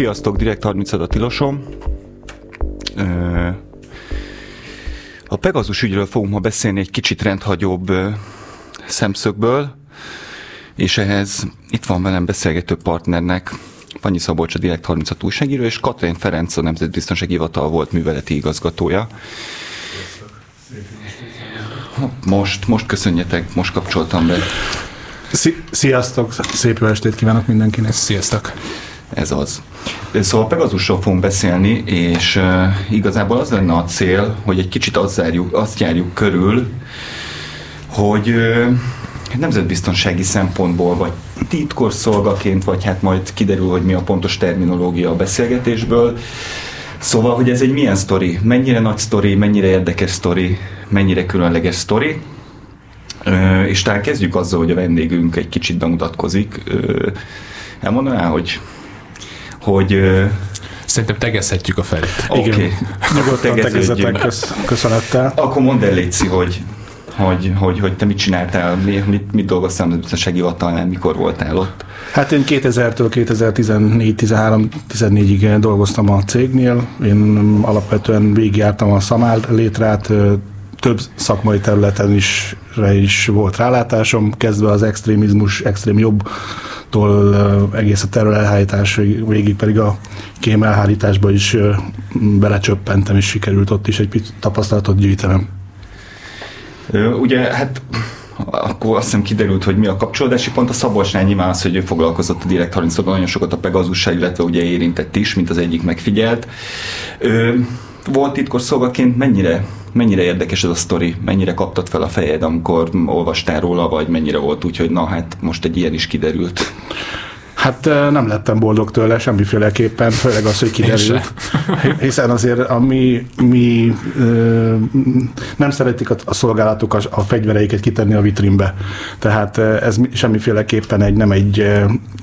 Sziasztok, Direkt 30 a tilosom. A Pegazus ügyről fogunk ma beszélni egy kicsit rendhagyóbb szemszögből, és ehhez itt van velem beszélgető partnernek Panyi Szabolcs, a Direkt 36 újságíró, és Katrin Ferenc, a Nemzetbiztonsági Hivatal volt műveleti igazgatója. Most, most köszönjetek, most kapcsoltam be. Sziasztok, szép jó estét kívánok mindenkinek. Sziasztok. Ez az. Szóval Pegazusról fogunk beszélni, és uh, igazából az lenne a cél, hogy egy kicsit azt, zárjuk, azt járjuk körül, hogy uh, nemzetbiztonsági szempontból, vagy titkosszolgaként, vagy hát majd kiderül, hogy mi a pontos terminológia a beszélgetésből. Szóval, hogy ez egy milyen sztori, mennyire nagy sztori, mennyire érdekes sztori, mennyire különleges sztori. Uh, és talán kezdjük azzal, hogy a vendégünk egy kicsit bemutatkozik. Elmondaná, hogy hogy Szerintem tegezhetjük a felét. Oké. Okay. Nyugodtan tegezzetek, kösz, köszönettel. Akkor mondd el, Léci, hogy, hogy, hogy, hogy te mit csináltál, mit, mit dolgoztál a biztonsági hivatalnál, mikor voltál ott? Hát én 2000-től 2014-13-14-ig dolgoztam a cégnél. Én alapvetően végigjártam a szamál létrát, több szakmai területen is, is volt rálátásom, kezdve az extrémizmus, extrém jobb tól egész a terror elhárítás végig pedig a kém elhárításba is belecsöppentem, és sikerült ott is egy tapasztalatot gyűjtenem. Ugye, hát akkor azt hiszem kiderült, hogy mi a kapcsolódási pont. A Szabolcsnál nyilván az, hogy ő foglalkozott a Direkt 30 nagyon sokat a Pegazussal, illetve ugye érintett is, mint az egyik megfigyelt. Volt titkos szolgaként mennyire mennyire érdekes ez a sztori, mennyire kaptad fel a fejed, amikor olvastál róla, vagy mennyire volt úgy, hogy na hát most egy ilyen is kiderült? Hát nem lettem boldog tőle semmiféleképpen, főleg az, hogy kiderült. Hiszen azért a mi, mi nem szeretik a, a szolgálatok a, a fegyvereiket kitenni a vitrínbe. Tehát ez semmiféleképpen egy, nem egy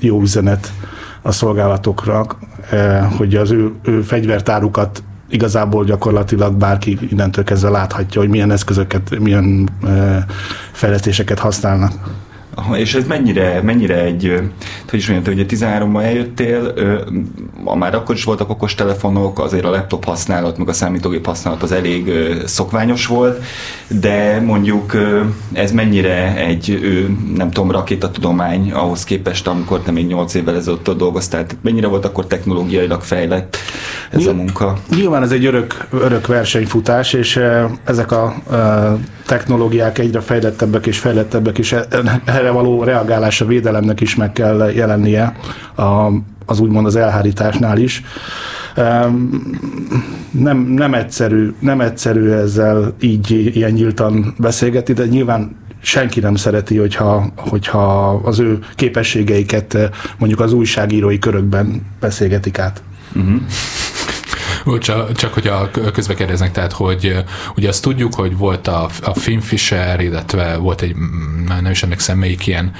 jó üzenet a szolgálatokra, hogy az ő, ő fegyvertárukat igazából gyakorlatilag bárki innentől kezdve láthatja, hogy milyen eszközöket, milyen fejlesztéseket használnak. És ez mennyire, mennyire egy, hogy is mondjam, hogy 13-ban eljöttél, a már akkor is voltak okos telefonok, azért a laptop használat, meg a számítógép használat az elég szokványos volt, de mondjuk ez mennyire egy, nem tudom, rakétatudomány ahhoz képest, amikor te még 8 évvel ezelőtt dolgoztál, tehát mennyire volt akkor technológiailag fejlett ez Nyilv- a munka? Nyilván ez egy örök, örök versenyfutás, és ezek a technológiák egyre fejlettebbek és fejlettebbek, és erre erre való reagálás a védelemnek is meg kell jelennie a, az úgymond az elhárításnál is. Nem, nem, egyszerű, nem egyszerű ezzel így ilyen nyíltan beszélgetni, de nyilván senki nem szereti, hogyha, hogyha az ő képességeiket mondjuk az újságírói körökben beszélgetik át. Uh-huh. Csak, csak hogy a közbe kérdeznek, tehát, hogy ugye azt tudjuk, hogy volt a, a Finfisher, illetve volt egy, nem is emlékszem, melyik ilyen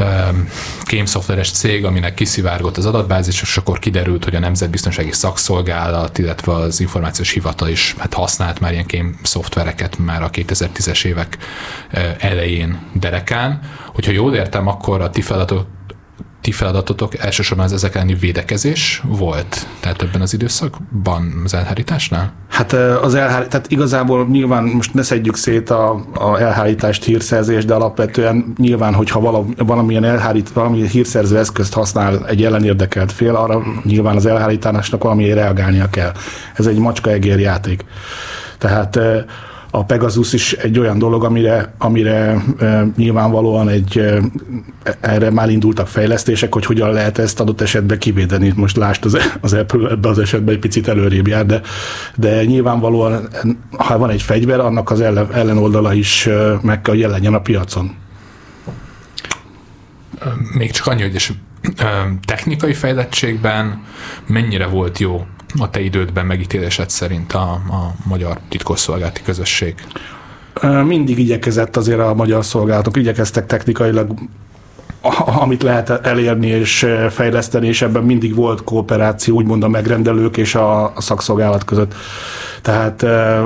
um, kémszoftveres cég, aminek kiszivárgott az adatbázis, és akkor kiderült, hogy a Nemzetbiztonsági Szakszolgálat, illetve az Információs Hivatal is hát használt már ilyen kém szoftvereket már a 2010-es évek elején derekán. Hogyha jól értem, akkor a ti feladatok ti feladatotok elsősorban az ezek elleni védekezés volt? Tehát ebben az időszakban az elhárításnál? Hát az elhárítás, tehát igazából nyilván most ne szedjük szét a, a elhárítást, hírszerzést, de alapvetően nyilván, hogyha vala, valamilyen elhárít, valamilyen hírszerző eszközt használ egy ellenérdekelt fél, arra nyilván az elhárításnak valamiért reagálnia kell. Ez egy macska-egér játék. Tehát a Pegasus is egy olyan dolog, amire, amire nyilvánvalóan egy, erre már indultak fejlesztések, hogy hogyan lehet ezt adott esetben kivédeni. Most lásd, az, az Apple ebben az esetben egy picit előrébb jár, de, de nyilvánvalóan, ha van egy fegyver, annak az ellen, ellenoldala is meg kell jelenjen a piacon. Még csak annyi, hogy és technikai fejlettségben mennyire volt jó a te idődben megítélésed szerint a, a magyar titkosszolgálati közösség? Mindig igyekezett azért a magyar szolgálatok, igyekeztek technikailag amit lehet elérni és fejleszteni, és ebben mindig volt kooperáció, úgymond a megrendelők és a, szakszolgálat között. Tehát e,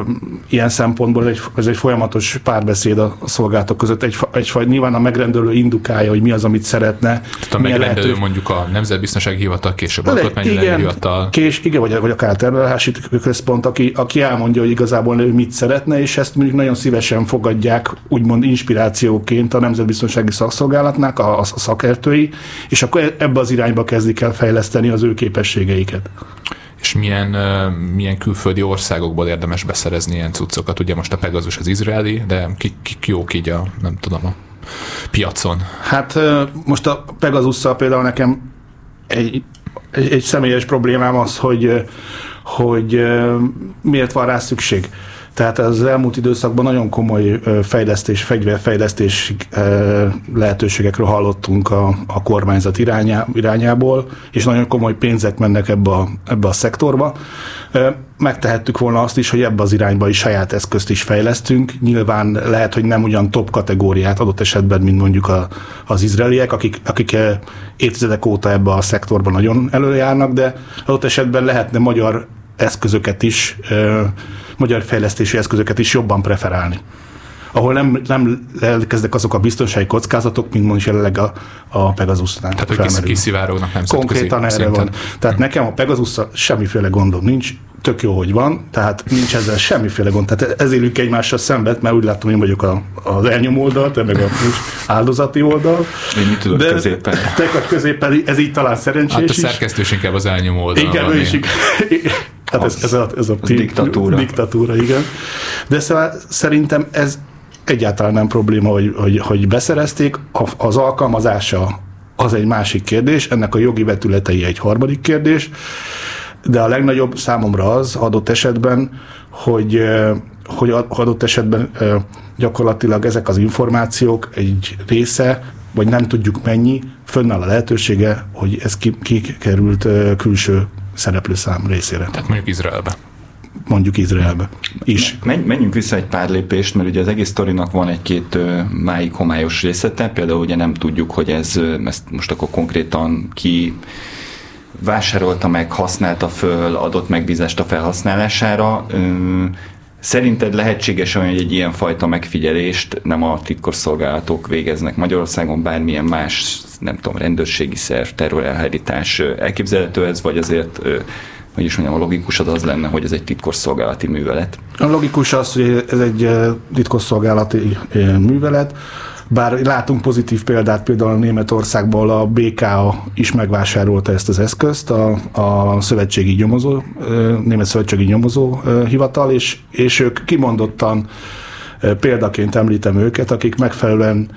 ilyen szempontból egy, ez egy folyamatos párbeszéd a szolgálatok között. Egy, egy, nyilván a megrendelő indukálja, hogy mi az, amit szeretne. Tehát a megrendelő lehető... mondjuk a Nemzetbiztonsági Hivatal, később a Alkotmányi Hivatal. Kés, igen, vagy, vagy akár a termelési központ, aki, aki elmondja, hogy igazából ő mit szeretne, és ezt mondjuk nagyon szívesen fogadják, úgymond inspirációként a Nemzetbiztonsági Szakszolgálatnak, a, a szakértői, és akkor ebbe az irányba kezdik el fejleszteni az ő képességeiket és milyen, milyen külföldi országokból érdemes beszerezni ilyen cuccokat. Ugye most a Pegasus az izraeli, de kik, kik jók így a, nem tudom, a piacon? Hát most a Pegasusszal például nekem egy, egy, egy személyes problémám az, hogy, hogy miért van rá szükség. Tehát az elmúlt időszakban nagyon komoly fejlesztés, fegyverfejlesztés lehetőségekről hallottunk a, a kormányzat irányá, irányából, és nagyon komoly pénzek mennek ebbe a, ebbe a szektorba. Megtehettük volna azt is, hogy ebbe az irányba is saját eszközt is fejlesztünk. Nyilván lehet, hogy nem ugyan top kategóriát adott esetben, mint mondjuk a, az izraeliek, akik, akik évtizedek óta ebbe a szektorban nagyon előjárnak, de adott esetben lehetne magyar eszközöket is magyar fejlesztési eszközöket is jobban preferálni ahol nem, nem elkezdek azok a biztonsági kockázatok, mint mondjuk jelenleg a, a Pegasus-nál. Tehát, hogy kiszivárognak nem Konkrétan erre szinten. van. Tehát hmm. nekem a pegasus semmiféle gondom nincs, tök jó, hogy van, tehát nincs ezzel semmiféle gond. Tehát ez élünk egymással szemben, mert úgy látom, hogy én vagyok a, az elnyom oldal, te meg a áldozati oldal. Én mit tudok De középen? Te vagy középen, ez így talán szerencsés Hát a szerkesztős inkább az elnyom oldal. Igen, ő is. Hát ez, ez, a, ez a, a diktatúra. diktatúra, igen. De szóval szerintem ez egyáltalán nem probléma, hogy, hogy, hogy beszerezték, az alkalmazása az egy másik kérdés, ennek a jogi vetületei egy harmadik kérdés, de a legnagyobb számomra az adott esetben, hogy, hogy adott esetben gyakorlatilag ezek az információk egy része, vagy nem tudjuk mennyi, fönnáll a lehetősége, hogy ez kikerült külső szereplőszám részére. Tehát mondjuk Izraelbe mondjuk Izraelbe is. Menjünk vissza egy pár lépést, mert ugye az egész sztorinak van egy-két máig homályos részlete, például ugye nem tudjuk, hogy ez, ezt most akkor konkrétan ki vásárolta meg, használta föl, adott megbízást a felhasználására. Szerinted lehetséges olyan, hogy egy ilyen fajta megfigyelést nem a titkosszolgálatok végeznek Magyarországon, bármilyen más, nem tudom, rendőrségi szerv, terrorelhárítás elképzelhető ez, vagy azért hogy is mondjam, a logikus az az lenne, hogy ez egy titkosszolgálati művelet. A logikus az, hogy ez egy titkosszolgálati művelet, bár látunk pozitív példát, például Németországból a BKA is megvásárolta ezt az eszközt, a, a szövetségi nyomozó, Német Szövetségi Nyomozó Hivatal, és, és ők kimondottan példaként említem őket, akik megfelelően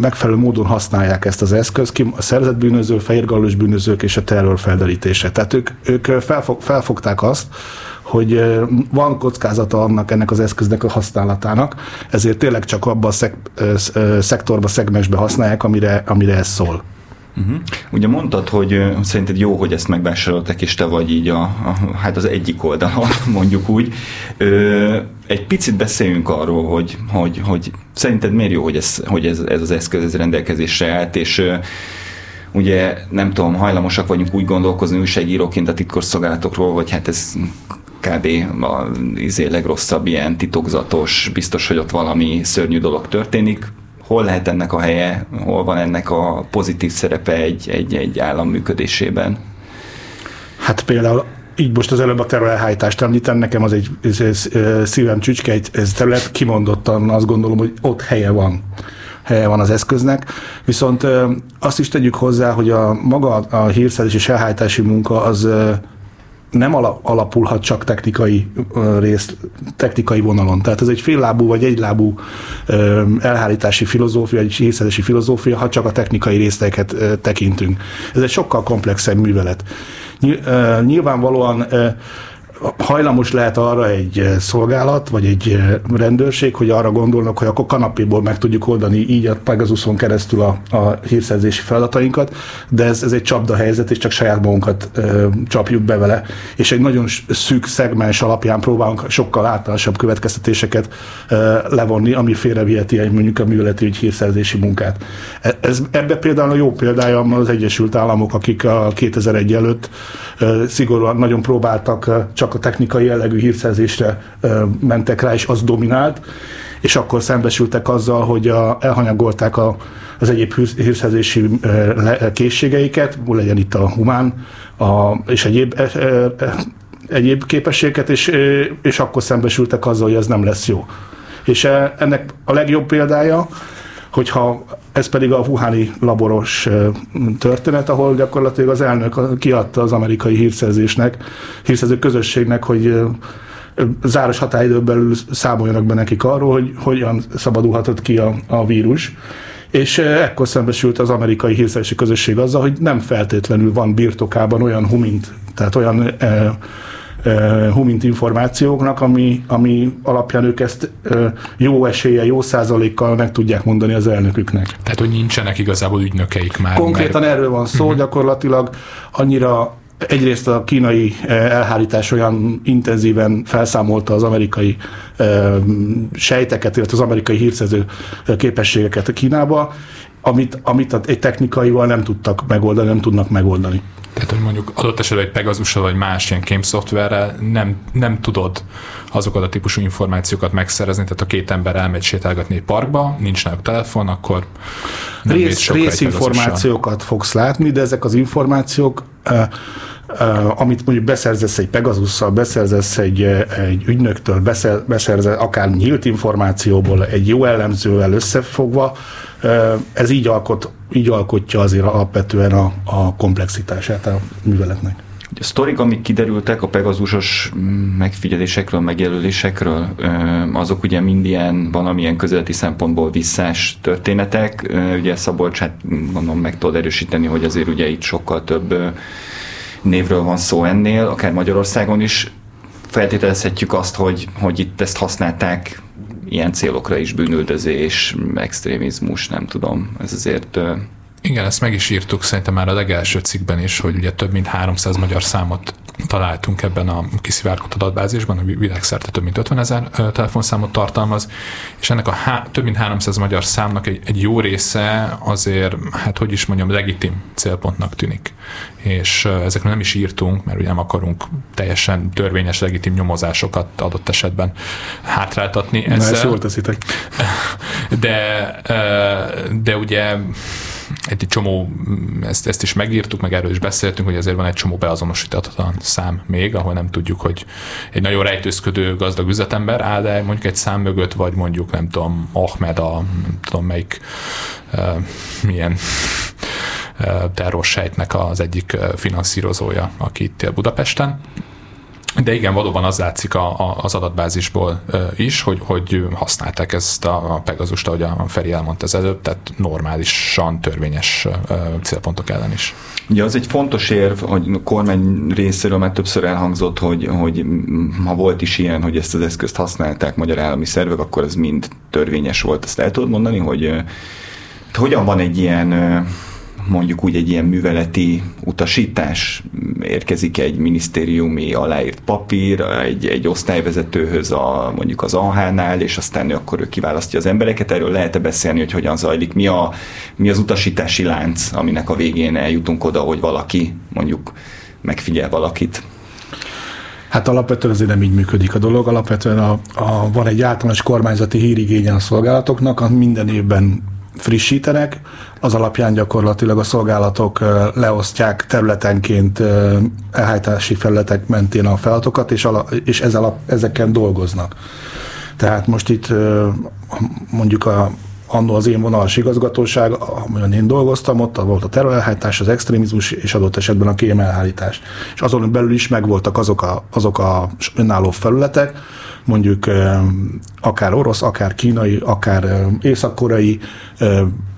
megfelelő módon használják ezt az eszközt, a szerzetbűnöző, fehérgallós bűnözők és a terror felderítése. Tehát ők, ők felfog, felfogták azt, hogy van kockázata annak ennek az eszköznek a használatának, ezért tényleg csak abban a szek, szektorba, szegmensbe használják, amire, amire ez szól. Uh-huh. Ugye mondtad, hogy szerinted jó, hogy ezt megvásároltak, és te vagy így a, a, hát az egyik oldalon, mondjuk úgy. Ö, egy picit beszéljünk arról, hogy, hogy, hogy szerinted miért jó, hogy ez, hogy ez, ez az eszköz ez rendelkezésre állt, és ö, ugye nem tudom, hajlamosak vagyunk úgy gondolkozni újságíróként a titkosszolgálatokról, hogy hát ez kb. a izé legrosszabb ilyen titokzatos, biztos, hogy ott valami szörnyű dolog történik, hol lehet ennek a helye, hol van ennek a pozitív szerepe egy, egy, egy állam működésében? Hát például így most az előbb a területhájtást említem, nekem az egy ez, ez, szívem csücske, egy ez terület kimondottan azt gondolom, hogy ott helye van helye van az eszköznek. Viszont azt is tegyük hozzá, hogy a maga a hírszerzés és elhájtási munka az nem alapulhat csak technikai rész, technikai vonalon. Tehát ez egy féllábú vagy egylábú elhárítási filozófia, egy hírszerzési filozófia, ha csak a technikai részleteket tekintünk. Ez egy sokkal komplexebb művelet. Nyilvánvalóan hajlamos lehet arra egy eh, szolgálat, vagy egy eh, rendőrség, hogy arra gondolnak, hogy akkor kanapéból meg tudjuk oldani így a Pegasuson keresztül a, a hírszerzési feladatainkat, de ez, ez egy csapda helyzet, és csak saját magunkat ö, eh, csapjuk be vele, és egy nagyon szűk szegmens alapján próbálunk sokkal általánosabb következtetéseket ö, levonni, ami félreviheti egy mondjuk a műveleti egy hírszerzési munkát. E, ez, ebbe például a jó példája az Egyesült Államok, akik a 2001 előtt ö, szigorúan nagyon próbáltak csak csak a technikai jellegű hírszerzésre mentek rá, és az dominált, és akkor szembesültek azzal, hogy a, elhanyagolták a, az egyéb hírszerzési készségeiket, legyen itt a humán a, és egyéb, e, e, egyéb képességeket, és, és akkor szembesültek azzal, hogy ez nem lesz jó. És ennek a legjobb példája, hogyha ez pedig a Wuhani laboros történet, ahol gyakorlatilag az elnök kiadta az amerikai hírszerzésnek, hírszerző közösségnek, hogy záros határidőn belül számoljanak be nekik arról, hogy hogyan szabadulhatott ki a, a vírus. És ekkor szembesült az amerikai hírszerzési közösség azzal, hogy nem feltétlenül van birtokában olyan humint, tehát olyan e, humint információknak, ami, ami alapján ők ezt jó esélye, jó százalékkal meg tudják mondani az elnöküknek. Tehát, hogy nincsenek igazából ügynökeik már. Konkrétan mert... erről van szó, uh-huh. gyakorlatilag annyira egyrészt a kínai elhárítás olyan intenzíven felszámolta az amerikai sejteket, illetve az amerikai hírszerző képességeket a Kínába, amit, amit egy technikaival nem tudtak megoldani, nem tudnak megoldani. Tehát, hogy mondjuk adott esetben egy pegasus vagy más ilyen kém szoftverrel nem, nem tudod azokat a típusú információkat megszerezni, tehát a két ember elmegy sétálgatni egy parkba, nincs náluk telefon, akkor nem Rész, részinformációkat fogsz látni, de ezek az információk uh, amit mondjuk beszerzesz egy Pegasusszal, beszerzesz egy, egy ügynöktől, beszer, beszerzesz akár nyílt információból, egy jó elemzővel összefogva, ez így, alkot, így alkotja azért alapvetően a, a komplexitását a műveletnek. A sztorik, amik kiderültek a pegasusos megfigyelésekről, megjelölésekről, azok ugye mind ilyen valamilyen közeleti szempontból visszás történetek. Ugye Szabolcs, hát gondolom meg tudod erősíteni, hogy azért ugye itt sokkal több névről van szó ennél, akár Magyarországon is. Feltételezhetjük azt, hogy, hogy itt ezt használták ilyen célokra is bűnüldözés, extrémizmus, nem tudom. Ez azért igen, ezt meg is írtuk szerintem már a legelső cikkben is, hogy ugye több mint 300 magyar számot találtunk ebben a kiszivárgott adatbázisban, a világszerte több mint 50 ezer telefonszámot tartalmaz, és ennek a há- több mint 300 magyar számnak egy, egy jó része azért, hát hogy is mondjam, legitim célpontnak tűnik. És ezekről nem is írtunk, mert ugye nem akarunk teljesen törvényes, legitim nyomozásokat adott esetben hátráltatni. Ezzel. Na, ezt jól teszitek. De, de ugye egy csomó, ezt, ezt is megírtuk, meg erről is beszéltünk, hogy azért van egy csomó beazonosítatlan szám még, ahol nem tudjuk, hogy egy nagyon rejtőzködő gazdag üzletember áll, de mondjuk egy szám mögött, vagy mondjuk nem tudom, Ahmed a nem tudom melyik uh, milyen terrorsejtnek az egyik finanszírozója, aki itt Budapesten. De igen, valóban az látszik a, a, az adatbázisból is, hogy, hogy használták ezt a Pegazust, ahogy a Feri elmondta az előbb, tehát normálisan törvényes célpontok ellen is. Ugye az egy fontos érv, hogy a kormány részéről már többször elhangzott, hogy, hogy ha volt is ilyen, hogy ezt az eszközt használták magyar állami szervek, akkor ez mind törvényes volt. Ezt el tudod mondani, hogy hogyan van egy ilyen mondjuk úgy egy ilyen műveleti utasítás, érkezik egy minisztériumi aláírt papír egy, egy osztályvezetőhöz a, mondjuk az AH-nál, és aztán ő akkor ő kiválasztja az embereket. Erről lehet-e beszélni, hogy hogyan zajlik, mi, a, mi az utasítási lánc, aminek a végén eljutunk oda, hogy valaki mondjuk megfigyel valakit? Hát alapvetően azért nem így működik a dolog. Alapvetően a, a, van egy általános kormányzati hírigénye a szolgálatoknak, minden évben frissítenek, az alapján gyakorlatilag a szolgálatok leosztják területenként elhájtási felületek mentén a feladatokat, és, ala, és ez alap, ezeken dolgoznak. Tehát most itt mondjuk a annó az én vonalas igazgatóság, amilyen én dolgoztam, ott volt a terrorelhárítás, az extrémizmus, és adott esetben a kémelhárítás. És azon belül is megvoltak azok a, azok a önálló felületek, mondjuk akár orosz, akár kínai, akár észak-koreai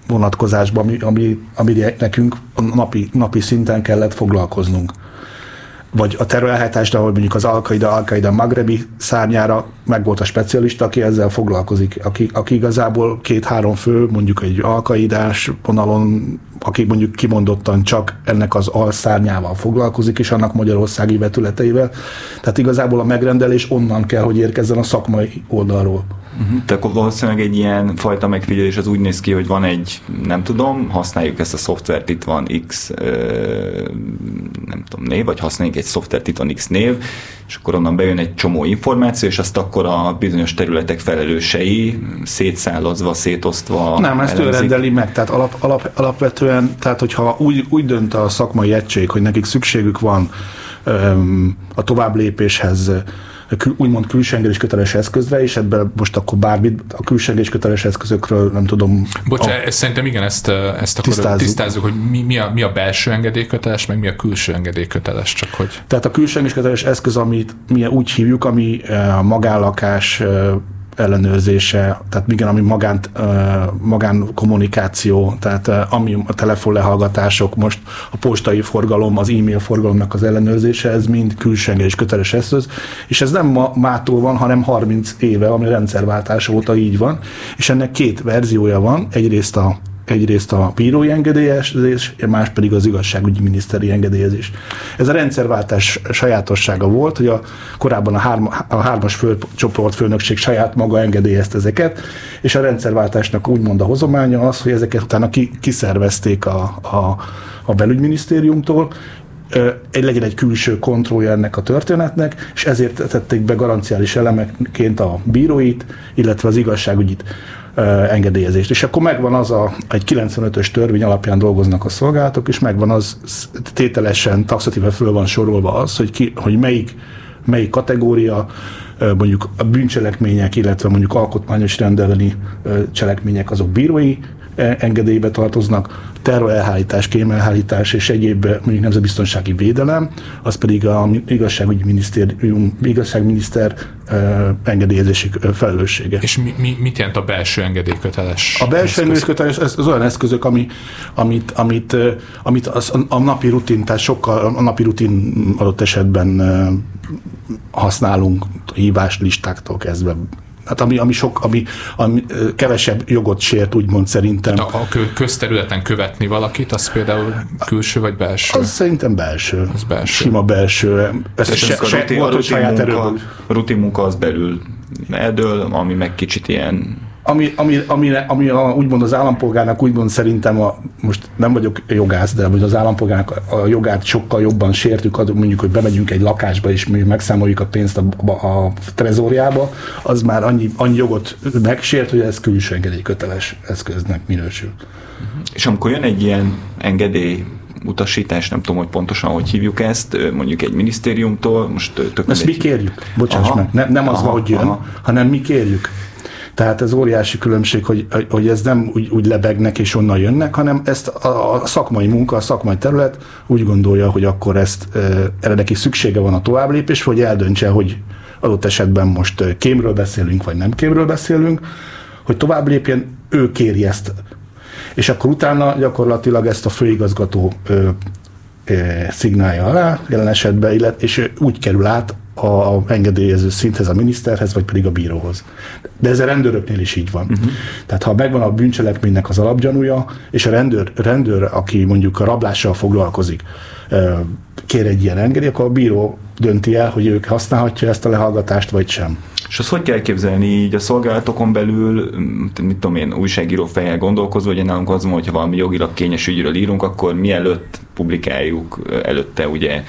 vonatkozásban, ami, ami, ami nekünk napi, napi szinten kellett foglalkoznunk. Vagy a terrorelhártást, ahol mondjuk az Al-Qaida, Al-Qaida Magrebi szárnyára meg volt a specialista, aki ezzel foglalkozik, aki, aki igazából két-három fő, mondjuk egy alkaidás vonalon aki mondjuk kimondottan csak ennek az alszárnyával foglalkozik, és annak magyarországi vetületeivel. Tehát igazából a megrendelés onnan kell, hogy érkezzen a szakmai oldalról. Uh-huh. Tehát akkor valószínűleg egy ilyen fajta megfigyelés az úgy néz ki, hogy van egy, nem tudom, használjuk ezt a szoftvert, itt van X, nem tudom, név, vagy használjuk egy szoftvert, itt van X név, és akkor onnan bejön egy csomó információ, és azt akkor a bizonyos területek felelősei szétszállozva, szétosztva Nem, ezt ő rendeli meg, tehát alap, alap, alapvetően, tehát hogyha úgy, úgy dönt a szakmai egység, hogy nekik szükségük van öm, a tovább lépéshez úgymond külsengedés köteles eszközre, és ebben most akkor bármit a külsengedés köteles eszközökről nem tudom. Bocsánat, a... szerintem igen, ezt, ezt akkor tisztázzuk, tisztázzuk hogy mi, mi, a, mi a belső engedélyköteles, meg mi a külső engedélyköteles, csak hogy... Tehát a külsengedés köteles eszköz, amit mi úgy hívjuk, ami a magállakás ellenőrzése, tehát igen, ami magán, magán kommunikáció, tehát ami a telefonlehallgatások, most a postai forgalom, az e-mail forgalomnak az ellenőrzése, ez mind külső és köteles eszköz, és ez nem ma, mától van, hanem 30 éve, ami rendszerváltás óta így van, és ennek két verziója van, egyrészt a egyrészt a bírói engedélyezés, más pedig az igazságügyi miniszteri engedélyezés. Ez a rendszerváltás sajátossága volt, hogy a, korábban a, hárma, a hármas föl, csoport főnökség saját maga engedélyezte ezeket, és a rendszerváltásnak úgymond a hozománya az, hogy ezeket utána ki, kiszervezték a, a, a belügyminisztériumtól, egy legyen egy külső kontrollja ennek a történetnek, és ezért tették be garanciális elemekként a bíróit, illetve az igazságügyit engedélyezést. És akkor megvan az a, egy 95-ös törvény alapján dolgoznak a szolgálatok, és megvan az tételesen, taxatíve föl van sorolva az, hogy, ki, hogy melyik, melyik kategória, mondjuk a bűncselekmények, illetve mondjuk alkotmányos rendeleni cselekmények azok bírói engedélybe tartoznak, terrorelhárítás, kémelhárítás és egyéb mondjuk nemzetbiztonsági védelem, az pedig a igazságügyi minisztérium, igazságminiszter engedélyezési felelőssége. És mi, mi, mit jelent a belső engedélyköteles? A belső engedélyköteles az, az olyan eszközök, ami, amit, amit, amit az, a napi rutin, tehát sokkal a napi rutin adott esetben használunk hívás listáktól kezdve hát ami, ami, sok, ami, ami kevesebb jogot sért, úgymond szerintem. Hát a, a közterületen követni valakit, az például külső vagy belső? Az szerintem belső. Az belső. Sima belső. Ez se, se, a rutin, volt, a rutin, munka, rutin munka az belül eldől, ami meg kicsit ilyen ami, ami, ami, ami a, úgymond az állampolgárnak úgymond szerintem, a, most nem vagyok jogász, de hogy az állampolgárnak a jogát sokkal jobban sértük, mondjuk, hogy bemegyünk egy lakásba, és mi megszámoljuk a pénzt a, a, trezóriába, az már annyi, annyi jogot megsért, hogy ez külső engedély köteles eszköznek minősül. És amikor jön egy ilyen engedély utasítás, nem tudom, hogy pontosan hogy hívjuk ezt, mondjuk egy minisztériumtól, most tök Ezt mi kérjük, bocsáss aha, meg, ne, nem az aha, van, hogy jön, aha. hanem mi kérjük. Tehát ez óriási különbség, hogy, hogy ez nem úgy, úgy lebegnek és onnan jönnek, hanem ezt a, a szakmai munka, a szakmai terület úgy gondolja, hogy akkor ezt erre neki szüksége van a továbblépés, hogy eldöntse, hogy adott esetben most kémről beszélünk, vagy nem kémről beszélünk, hogy tovább lépjen, ő kéri ezt. És akkor utána gyakorlatilag ezt a főigazgató ö, ö, szignálja alá, jelen esetben, illet, és úgy kerül át a engedélyező szinthez, a miniszterhez, vagy pedig a bíróhoz. De ez a rendőröknél is így van. Uh-huh. Tehát ha megvan a bűncselekménynek az alapgyanúja, és a rendőr, rendőr aki mondjuk a rablással foglalkozik, kér egy ilyen engedélyt, akkor a bíró dönti el, hogy ők használhatja ezt a lehallgatást, vagy sem. És azt hogy kell képzelni így a szolgálatokon belül, mit tudom én, újságíró fejjel gondolkozva, hogy nálunk az van, hogyha valami jogilag kényes ügyről írunk, akkor mielőtt publikáljuk, előtte ugye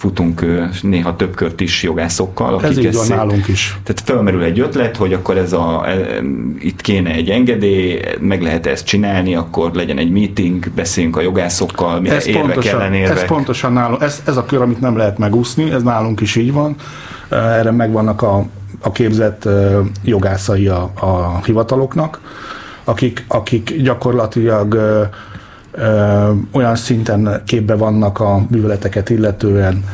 futunk néha több kört is jogászokkal. Akik ez így van nálunk is. Tehát felmerül egy ötlet, hogy akkor ez a, e, itt kéne egy engedély, meg lehet ezt csinálni, akkor legyen egy meeting, beszéljünk a jogászokkal, mire ez érvek pontosan, ellenérvek. Ez pontosan nálunk, ez, ez a kör, amit nem lehet megúszni, ez nálunk is így van. Erre megvannak a, a képzett jogászai a, a hivataloknak, akik, akik gyakorlatilag ö, olyan szinten képbe vannak a műveleteket illetően,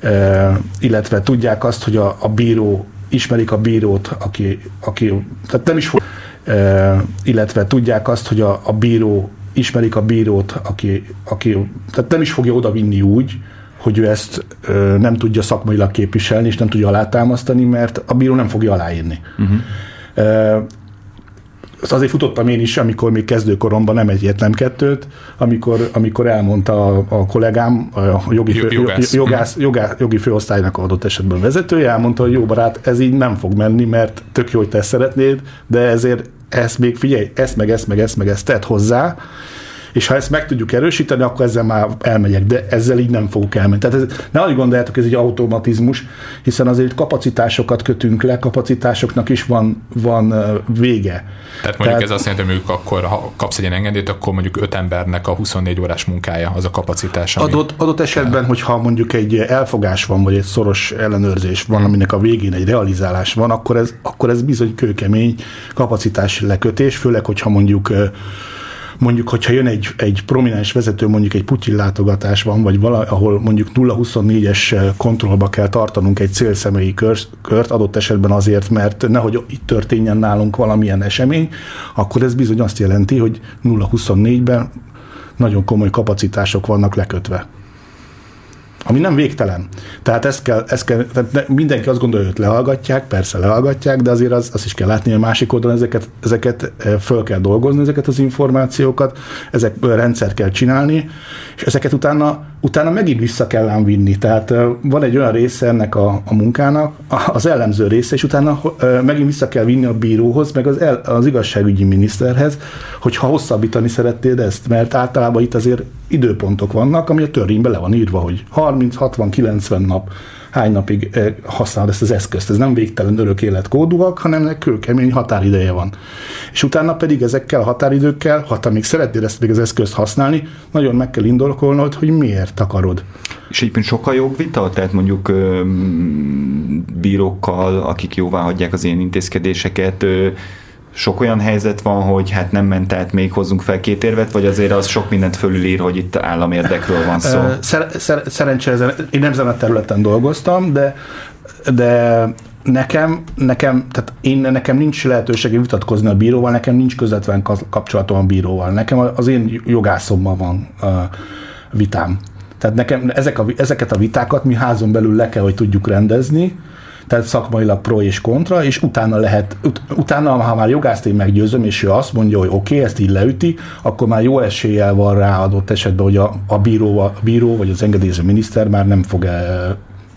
ö, illetve tudják azt, hogy a, a bíró, ismerik a bírót, aki, aki tehát nem is fog, ö, illetve tudják azt, hogy a, a bíró, ismerik a bírót, aki, aki tehát nem is fogja oda vinni úgy, hogy ő ezt ö, nem tudja szakmailag képviselni, és nem tudja alátámasztani, mert a bíró nem fogja aláírni. Uh-huh azért futottam én is, amikor még kezdőkoromban nem egyet, nem kettőt, amikor, amikor elmondta a, a kollégám, a jogi, fő, jogász. Jogász, jogász, jogi főosztálynak adott esetben vezetője, elmondta, hogy jó barát, ez így nem fog menni, mert tök jó, hogy te szeretnéd, de ezért ezt még figyelj, ezt meg ezt meg ezt meg ezt tett hozzá, és ha ezt meg tudjuk erősíteni, akkor ezzel már elmegyek, de ezzel így nem fogok elmenni. Tehát ez, ne úgy gondoljátok, ez egy automatizmus, hiszen azért kapacitásokat kötünk le, kapacitásoknak is van, van vége. Tehát mondjuk Tehát, ez azt jelenti, hogy akkor ha kapsz egy ilyen engedélyt, akkor mondjuk öt embernek a 24 órás munkája az a kapacitás. Adott, adott esetben, kell. hogyha mondjuk egy elfogás van, vagy egy szoros ellenőrzés van, hmm. aminek a végén egy realizálás van, akkor ez, akkor ez bizony kőkemény kapacitás lekötés, főleg, hogyha mondjuk mondjuk, hogyha jön egy, egy prominens vezető, mondjuk egy Putyin látogatás van, vagy vala, ahol mondjuk 0-24-es kontrollba kell tartanunk egy célszemélyi kört, kört, adott esetben azért, mert nehogy itt történjen nálunk valamilyen esemény, akkor ez bizony azt jelenti, hogy 0-24-ben nagyon komoly kapacitások vannak lekötve ami nem végtelen. Tehát ezt kell, ezt kell tehát mindenki azt gondolja, hogy lehallgatják, persze lehallgatják, de azért az, azt is kell látni, hogy a másik oldalon ezeket, ezeket eh, föl kell dolgozni, ezeket az információkat, ezek rendszer kell csinálni, és ezeket utána, utána megint vissza kell ám vinni. Tehát eh, van egy olyan része ennek a, a munkának, az ellenző része, és utána megint vissza kell vinni a bíróhoz, meg az, el, az igazságügyi miniszterhez, hogyha hosszabbítani szeretnéd ezt, mert általában itt azért időpontok vannak, ami a törvényben le van írva, hogy 30, 60, 90 nap, hány napig használod ezt az eszközt. Ez nem végtelen örök életkódúak, hanem ennek kőkemény határideje van. És utána pedig ezekkel a határidőkkel, ha te még szeretnéd ezt még az eszközt használni, nagyon meg kell indolkolnod, hogy miért akarod. És egyébként sokkal jobb vita, tehát mondjuk bírókkal, akik jóvá hagyják az ilyen intézkedéseket, sok olyan helyzet van, hogy hát nem ment át, még hozzunk fel két érvet, vagy azért az sok mindent fölülír, hogy itt államérdekről van szó? Szer- szer- szerencsére én nem ezen a területen dolgoztam, de, de nekem, nekem, tehát én, nekem nincs lehetőségem vitatkozni a bíróval, nekem nincs közvetlen kapcsolatom a bíróval. Nekem az én jogászommal van uh, vitám. Tehát nekem ezek a, ezeket a vitákat mi házon belül le kell, hogy tudjuk rendezni, tehát szakmailag pro és kontra, és utána lehet, ut- utána, ha már jogászt én meggyőzöm, és ő azt mondja, hogy oké, okay, ezt így leüti, akkor már jó eséllyel van rá adott esetben, hogy a, a, bíró, a bíró vagy az engedélyező miniszter már nem fog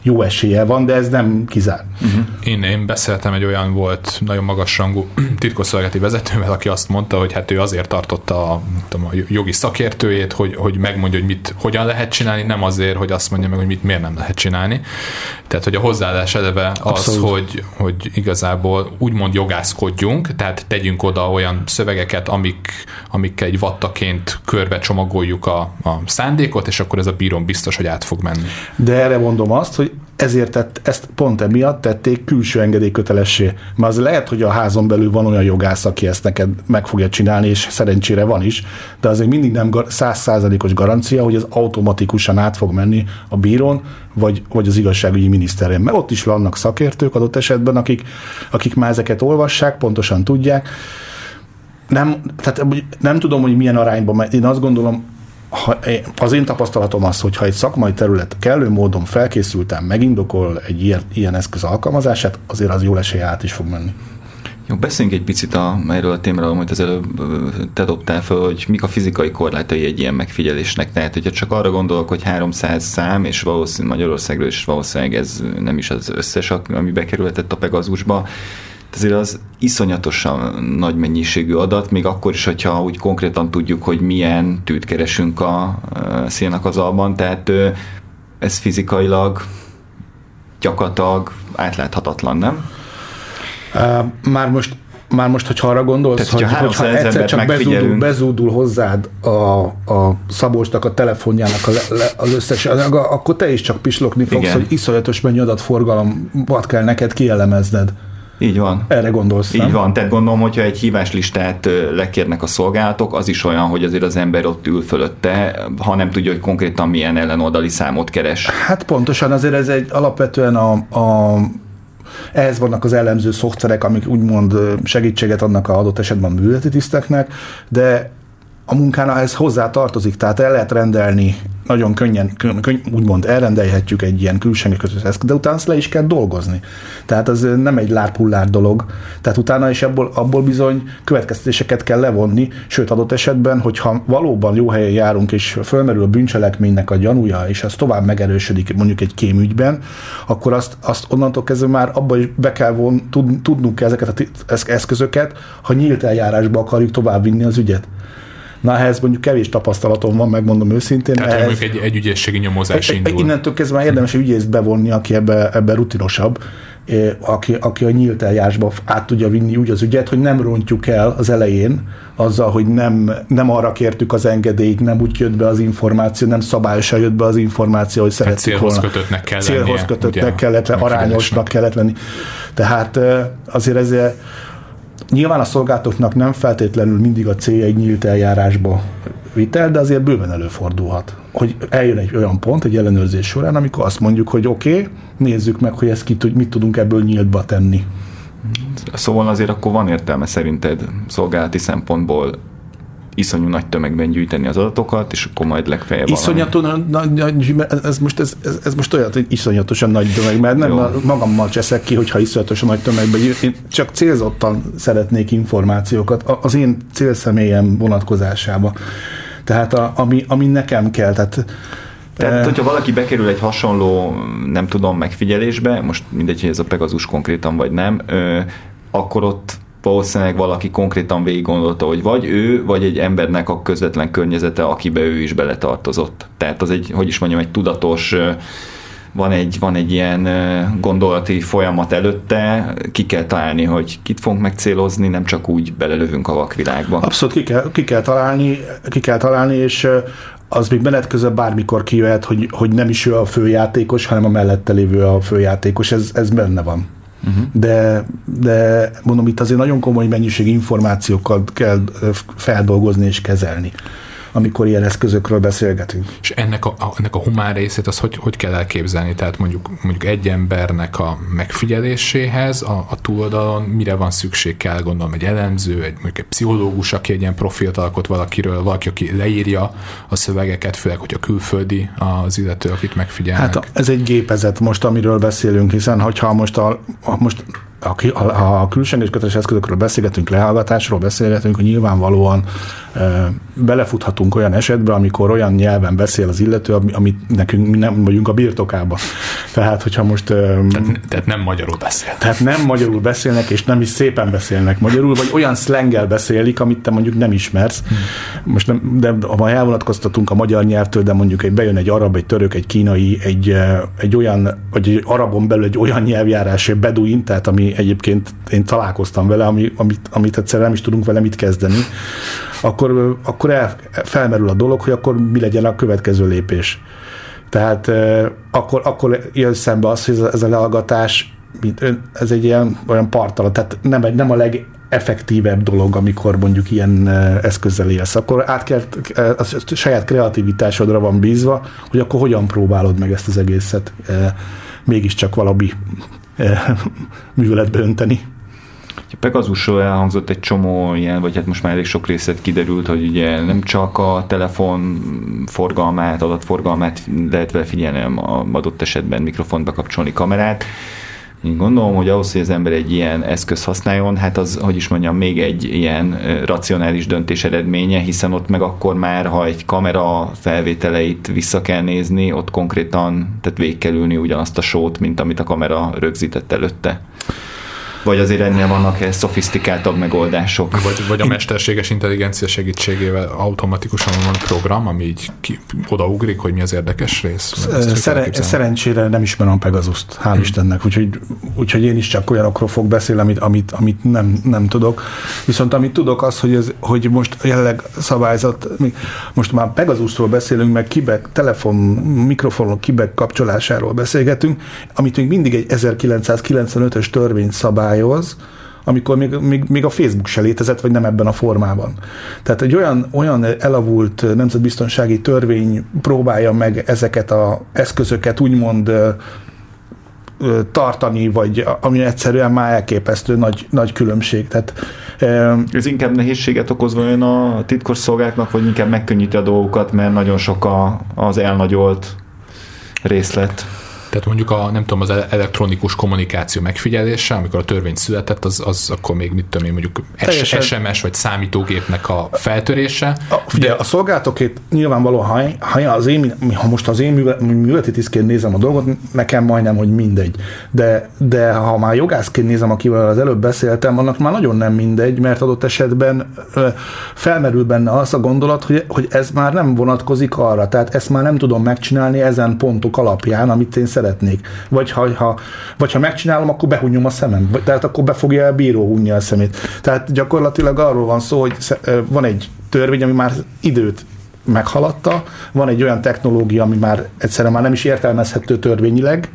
jó esélye van, de ez nem kizár. Uh-huh. Én, én beszéltem egy olyan volt nagyon magas rangú titkosszolgálati vezetővel, aki azt mondta, hogy hát ő azért tartotta a, tudom, a jogi szakértőjét, hogy, hogy megmondja, hogy mit hogyan lehet csinálni, nem azért, hogy azt mondja meg, hogy mit miért nem lehet csinálni. Tehát, hogy a hozzáállás eleve az, hogy, hogy igazából úgymond jogászkodjunk, tehát tegyünk oda olyan szövegeket, amik, amikkel egy vattaként körbe csomagoljuk a, a szándékot, és akkor ez a bírón biztos, hogy át fog menni. De erre mondom azt, hogy ezért tett, ezt pont emiatt tették külső engedélykötelessé. Mert az lehet, hogy a házon belül van olyan jogász, aki ezt neked meg fogja csinálni, és szerencsére van is, de azért mindig nem százszázalékos garancia, hogy ez automatikusan át fog menni a bírón, vagy, vagy az igazságügyi miniszterén. Mert ott is vannak szakértők adott esetben, akik, akik már ezeket olvassák, pontosan tudják. Nem, tehát nem tudom, hogy milyen arányban, mert én azt gondolom, ha, az én tapasztalatom az, hogy ha egy szakmai terület kellő módon felkészültem, megindokol egy ilyen, ilyen eszköz alkalmazását, azért az jól esélye át is fog menni. Jó, beszéljünk egy picit a, erről a témáról, amit az előbb te dobtál fel, hogy mik a fizikai korlátai egy ilyen megfigyelésnek. Tehát, hogyha csak arra gondolok, hogy 300 szám, és valószínűleg Magyarországról is valószínűleg ez nem is az összes, ami bekerülhetett a Pegazusba, azért az iszonyatosan nagy mennyiségű adat, még akkor is, hogyha úgy konkrétan tudjuk, hogy milyen tűt keresünk a szélnakazalban, tehát ez fizikailag gyakorlatilag átláthatatlan, nem? Már most már most, hogyha arra gondolsz, Tehát, hogy, hogyha egyszer csak bezúdul, bezúdul hozzád a, a Szabolcsnak a telefonjának a le, le, az összes anyaga, akkor te is csak pislogni fogsz, Igen. hogy iszonyatos mennyi adatforgalombat kell neked kielemezned. Így van. Erre gondolsz, Így nem? van, tehát gondolom, hogyha egy híváslistát lekérnek a szolgálatok, az is olyan, hogy azért az ember ott ül fölötte, ha nem tudja, hogy konkrétan milyen ellenoldali számot keres. Hát pontosan, azért ez egy alapvetően a, a ehhez vannak az elemző szoftverek, amik úgymond segítséget adnak a adott esetben a műveleti tiszteknek, de a munkána ez hozzá tartozik, tehát el lehet rendelni nagyon könnyen, könny, úgymond elrendelhetjük egy ilyen külsőngi eszköz, de utána azt le is kell dolgozni. Tehát az nem egy lárpullár dolog. Tehát utána is abból, abból bizony következtetéseket kell levonni, sőt adott esetben, hogyha valóban jó helyen járunk, és fölmerül a bűncselekménynek a gyanúja, és az tovább megerősödik mondjuk egy kémügyben, akkor azt, azt onnantól kezdve már abba is be kell von, tud, tudnunk ezeket az eszközöket, ha nyílt eljárásba akarjuk tovább vinni az ügyet. Na, ehhez mondjuk kevés tapasztalatom van, megmondom őszintén. Tehát ehhez, mondjuk egy, egy ügyészségi nyomozás indul. Innentől kezdve már érdemes egy ügyészt bevonni, aki ebbe, ebbe rutinosabb, aki, aki a nyílt eljárásba át tudja vinni úgy az ügyet, hogy nem rontjuk el az elején azzal, hogy nem, nem arra kértük az engedélyt, nem úgy jött be az információ, nem szabályosan jött be az információ, hogy szerettük volna. Célhoz kötöttnek kell Célhoz lennie, kötöttnek ugye, kellett, arányosnak kellett lenni. Tehát azért ezért Nyilván a szolgáltatóknak nem feltétlenül mindig a célja egy nyílt eljárásba vitel, de azért bőven előfordulhat, hogy eljön egy olyan pont egy ellenőrzés során, amikor azt mondjuk, hogy oké, okay, nézzük meg, hogy ezt ki, mit tudunk ebből nyíltba tenni. Szóval azért akkor van értelme szerinted szolgálati szempontból iszonyú nagy tömegben gyűjteni az adatokat, és akkor majd legfeljebb nagy, ez, most, ez, ez, ez, most olyan, hogy iszonyatosan nagy tömeg, mert nem Jó. magammal cseszek ki, hogyha iszonyatosan nagy tömegben én csak célzottan szeretnék információkat az én célszemélyem vonatkozásába. Tehát a, ami, ami nekem kell, tehát tehát, hogyha valaki bekerül egy hasonló, nem tudom, megfigyelésbe, most mindegy, hogy ez a Pegasus konkrétan vagy nem, akkor ott valószínűleg valaki konkrétan végig gondolta, hogy vagy ő, vagy egy embernek a közvetlen környezete, akibe ő is beletartozott. Tehát az egy, hogy is mondjam, egy tudatos van egy, van egy ilyen gondolati folyamat előtte, ki kell találni, hogy kit fogunk megcélozni, nem csak úgy belelövünk a vakvilágba. Abszolút ki kell, ki kell találni, ki kell találni, és az még menet közben bármikor kijöhet, hogy, hogy nem is ő a főjátékos, hanem a mellette lévő a főjátékos, ez, ez benne van. Uh-huh. De, de mondom, itt azért nagyon komoly mennyiség információkat kell feldolgozni és kezelni amikor ilyen eszközökről beszélgetünk. És ennek a, ennek a humán részét az hogy, hogy kell elképzelni? Tehát mondjuk, mondjuk egy embernek a megfigyeléséhez a, a túloldalon mire van szükség kell, gondolom egy elemző, egy, mondjuk egy pszichológus, aki egy ilyen profilt alkot valakiről, valaki, aki leírja a szövegeket, főleg, hogy a külföldi az illető, akit megfigyelnek. Hát ez egy gépezet most, amiről beszélünk, hiszen hogyha most, a, a most a, a, a külsős köteles eszközökről beszélgetünk, lehallgatásról beszélgetünk, hogy nyilvánvalóan e, belefuthatunk olyan esetbe, amikor olyan nyelven beszél az illető, amit nekünk mi nem vagyunk a birtokába. Tehát, hogyha most... E, tehát, tehát nem magyarul beszél. Tehát nem magyarul beszélnek, és nem is szépen beszélnek magyarul, vagy olyan szlengel beszélik, amit te mondjuk nem ismersz. Hmm. Most nem, de ha elvonatkoztatunk a magyar nyelvtől, de mondjuk egy, bejön egy arab, egy török, egy kínai, egy, egy olyan, vagy egy arabon belül egy olyan nyelvjárás, egy beduin, tehát ami egyébként én találkoztam vele, ami, amit, amit egyszer nem is tudunk vele mit kezdeni, akkor, akkor el, felmerül a dolog, hogy akkor mi legyen a következő lépés. Tehát akkor, akkor jön szembe az, hogy ez a leallgatás ez egy ilyen olyan partalan, tehát nem, nem a legeffektívebb dolog, amikor mondjuk ilyen eszközzel élsz. Akkor át kell, a saját kreativitásodra van bízva, hogy akkor hogyan próbálod meg ezt az egészet mégiscsak valami műveletbe önteni. A Pegasusról elhangzott egy csomó ilyen, vagy hát most már elég sok részlet kiderült, hogy ugye nem csak a telefon forgalmát, adatforgalmát lehet vele figyelni, hanem adott esetben mikrofont bekapcsolni, kamerát. Én gondolom, hogy ahhoz, hogy az ember egy ilyen eszköz használjon, hát az, hogy is mondjam, még egy ilyen racionális döntés eredménye, hiszen ott meg akkor már, ha egy kamera felvételeit vissza kell nézni, ott konkrétan, tehát végig kell ülni ugyanazt a sót, mint amit a kamera rögzített előtte. Vagy azért ennél vannak -e szofisztikáltabb megoldások? Vagy, vagy a mesterséges intelligencia segítségével automatikusan van program, ami így ki, odaugrik, hogy mi az érdekes rész? Szere, szerencsére nem ismerem a Pegasus-t, hál' hmm. Istennek, úgyhogy, úgyhogy én is csak olyanokról fog beszélni, amit, amit, amit nem, nem tudok. Viszont amit tudok az, hogy, ez, hogy most jelenleg szabályzat, most már Pegasusról beszélünk, meg kibek, telefon, mikrofonok kibek kapcsolásáról beszélgetünk, amit még mindig egy 1995-ös törvény szabály szabályoz, amikor még, még, még a Facebook se létezett, vagy nem ebben a formában. Tehát egy olyan, olyan elavult nemzetbiztonsági törvény próbálja meg ezeket az eszközöket úgymond tartani, vagy ami egyszerűen már elképesztő nagy, nagy különbség. Tehát, Ez inkább nehézséget okoz vajon a titkosszolgáknak, vagy inkább megkönnyíti a dolgokat, mert nagyon sok a, az elnagyolt részlet. Tehát mondjuk a, nem tudom, az elektronikus kommunikáció megfigyelése, amikor a törvény született, az, az akkor még mit tudom én, mondjuk Teljesen. SMS vagy számítógépnek a feltörése. A, figyelj, de... a szolgáltatókét nyilvánvalóan, ha, ha, az én, ha most az én műveleti tisztként nézem a dolgot, nekem majdnem, hogy mindegy. De, de ha már jogászként nézem, akivel az előbb beszéltem, annak már nagyon nem mindegy, mert adott esetben ö, felmerül benne az a gondolat, hogy, hogy ez már nem vonatkozik arra. Tehát ezt már nem tudom megcsinálni ezen pontok alapján, amit én szeretnék. Vagy ha, ha, vagy ha megcsinálom, akkor behunyom a szemem. Tehát akkor be fogja a bíró hunni a szemét. Tehát gyakorlatilag arról van szó, hogy van egy törvény, ami már időt meghaladta, van egy olyan technológia, ami már egyszerűen már nem is értelmezhető törvényileg,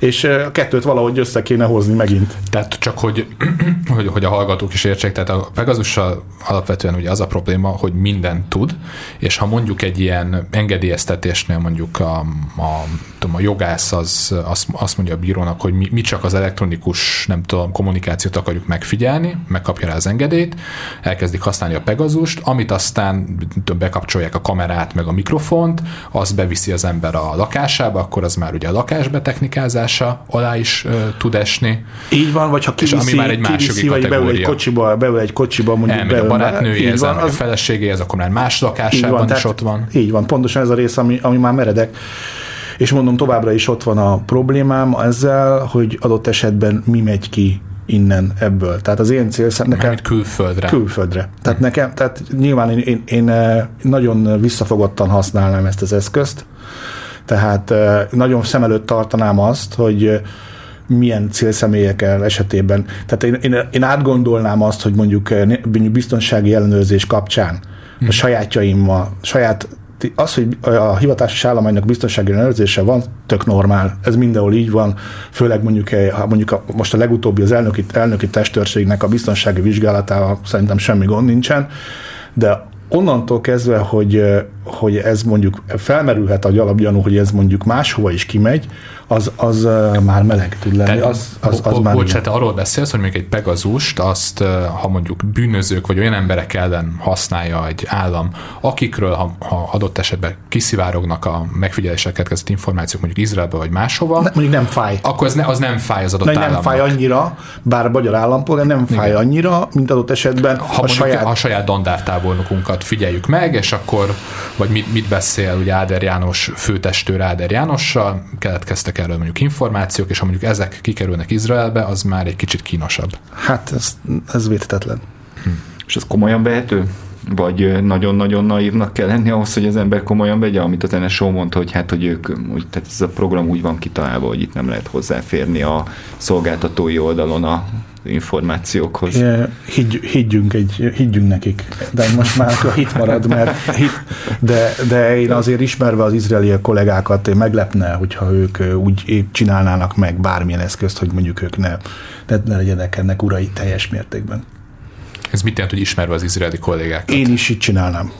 és a kettőt valahogy össze kéne hozni megint. Tehát csak, hogy, hogy, hogy a hallgatók is értsék, tehát a Pegasussal alapvetően ugye az a probléma, hogy minden tud, és ha mondjuk egy ilyen engedélyeztetésnél mondjuk a, a, tudom, a jogász az, az, azt mondja a bírónak, hogy mi, mi csak az elektronikus, nem tudom, kommunikációt akarjuk megfigyelni, megkapja rá az engedélyt, elkezdik használni a Pegazust, amit aztán bekapcsolják a kamerát, meg a mikrofont, az beviszi az ember a lakásába, akkor az már ugye a lakásba technikázás, hatása alá is uh, tud esni. Így van, vagy ha kiviszi, és ami már egy másik vagy beül egy kocsiba, beül egy kocsiba mondjuk Elmegy beül, a barátnőjéhez, van, az, a feleségéhez, akkor már más lakásában van, is ott van. Így van, pontosan ez a rész, ami, ami már meredek. És mondom, továbbra is ott van a problémám ezzel, hogy adott esetben mi megy ki innen ebből. Tehát az én célszám nekem... külföldre. Külföldre. Tehát hmm. nekem, tehát nyilván én, én, én nagyon visszafogottan használnám ezt az eszközt, tehát nagyon szem előtt tartanám azt, hogy milyen célszemélyekkel esetében. Tehát én, én, én átgondolnám azt, hogy mondjuk biztonsági ellenőrzés kapcsán a hmm. sajátjaimmal, saját az, hogy a hivatásos állománynak biztonsági ellenőrzése van, tök normál. Ez mindenhol így van, főleg mondjuk, ha mondjuk a, most a legutóbbi az elnöki, elnöki testőrségnek a biztonsági vizsgálatával szerintem semmi gond nincsen, de onnantól kezdve, hogy, hogy ez mondjuk felmerülhet a alapgyanú, hogy ez mondjuk máshova is kimegy, az, az már meleg tud lenni. Az, az, az bo- már bocs, te arról beszélsz, hogy még egy Pegazust, azt, ha mondjuk bűnözők vagy olyan emberek ellen használja egy állam, akikről, ha, ha adott esetben kiszivárognak a megfigyelések keletkezett információk mondjuk Izraelbe vagy máshova, ne, mondjuk nem fáj. Akkor ez ne, az nem fáj az adott ne, államnak. Nem fáj annyira, bár a magyar állampolgár nem fáj Igen. annyira, mint adott esetben ha a saját... a saját dandártábornokunkat figyeljük meg, és akkor, vagy mit, mit beszél ugye Áder János főtestőr Áder Jánossal, keletkeztek erről mondjuk információk, és ha mondjuk ezek kikerülnek Izraelbe, az már egy kicsit kínosabb. Hát ez, ez védhetetlen. Hm. És ez komolyan vehető? Vagy nagyon-nagyon naívnak kell lenni ahhoz, hogy az ember komolyan vegye, amit az NSO mondta, hogy hát, hogy ők, úgy, tehát ez a program úgy van kitalálva, hogy itt nem lehet hozzáférni a szolgáltatói oldalon a információkhoz. Higgy, higgyünk, egy, higgyünk nekik, de most már a hit marad, mert hit, de, de én azért ismerve az izraeli kollégákat, én meglepne, hogyha ők úgy csinálnának meg bármilyen eszközt, hogy mondjuk ők ne, ne legyenek ennek urai teljes mértékben. Ez mit jelent, hogy ismerve az izraeli kollégákat? Én is így csinálnám.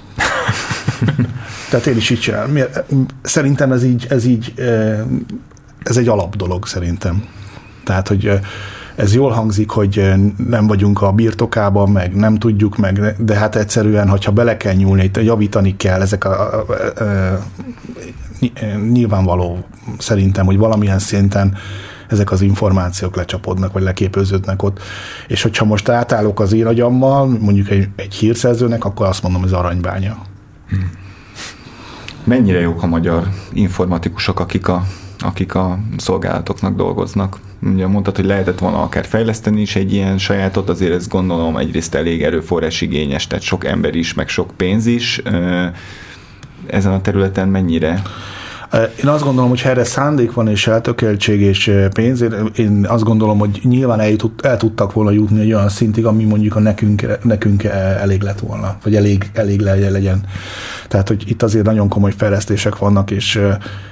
Tehát én is így csinálom. Szerintem ez így, ez így, ez egy alap dolog szerintem. Tehát, hogy ez jól hangzik, hogy nem vagyunk a birtokában, meg nem tudjuk meg, de hát egyszerűen, hogyha bele kell nyúlni, javítani kell, ezek a, a, a, a nyilvánvaló szerintem, hogy valamilyen szinten ezek az információk lecsapodnak, vagy leképőződnek ott. És hogyha most átállok az én agyammal, mondjuk egy, egy hírszerzőnek, akkor azt mondom, ez aranybánya. Hmm. Mennyire jók a magyar informatikusok, akik a, akik a szolgálatoknak dolgoznak? Ugye mondtad, hogy lehetett volna akár fejleszteni is egy ilyen sajátot, azért ezt gondolom egyrészt elég erőforrás igényes, tehát sok ember is, meg sok pénz is. Ezen a területen mennyire én azt gondolom, hogy ha erre szándék van és eltökéltség és pénz, én azt gondolom, hogy nyilván el, el tudtak volna jutni egy olyan szintig, ami mondjuk a nekünk, nekünk elég lett volna, vagy elég, elég legyen. Tehát, hogy itt azért nagyon komoly fejlesztések vannak, és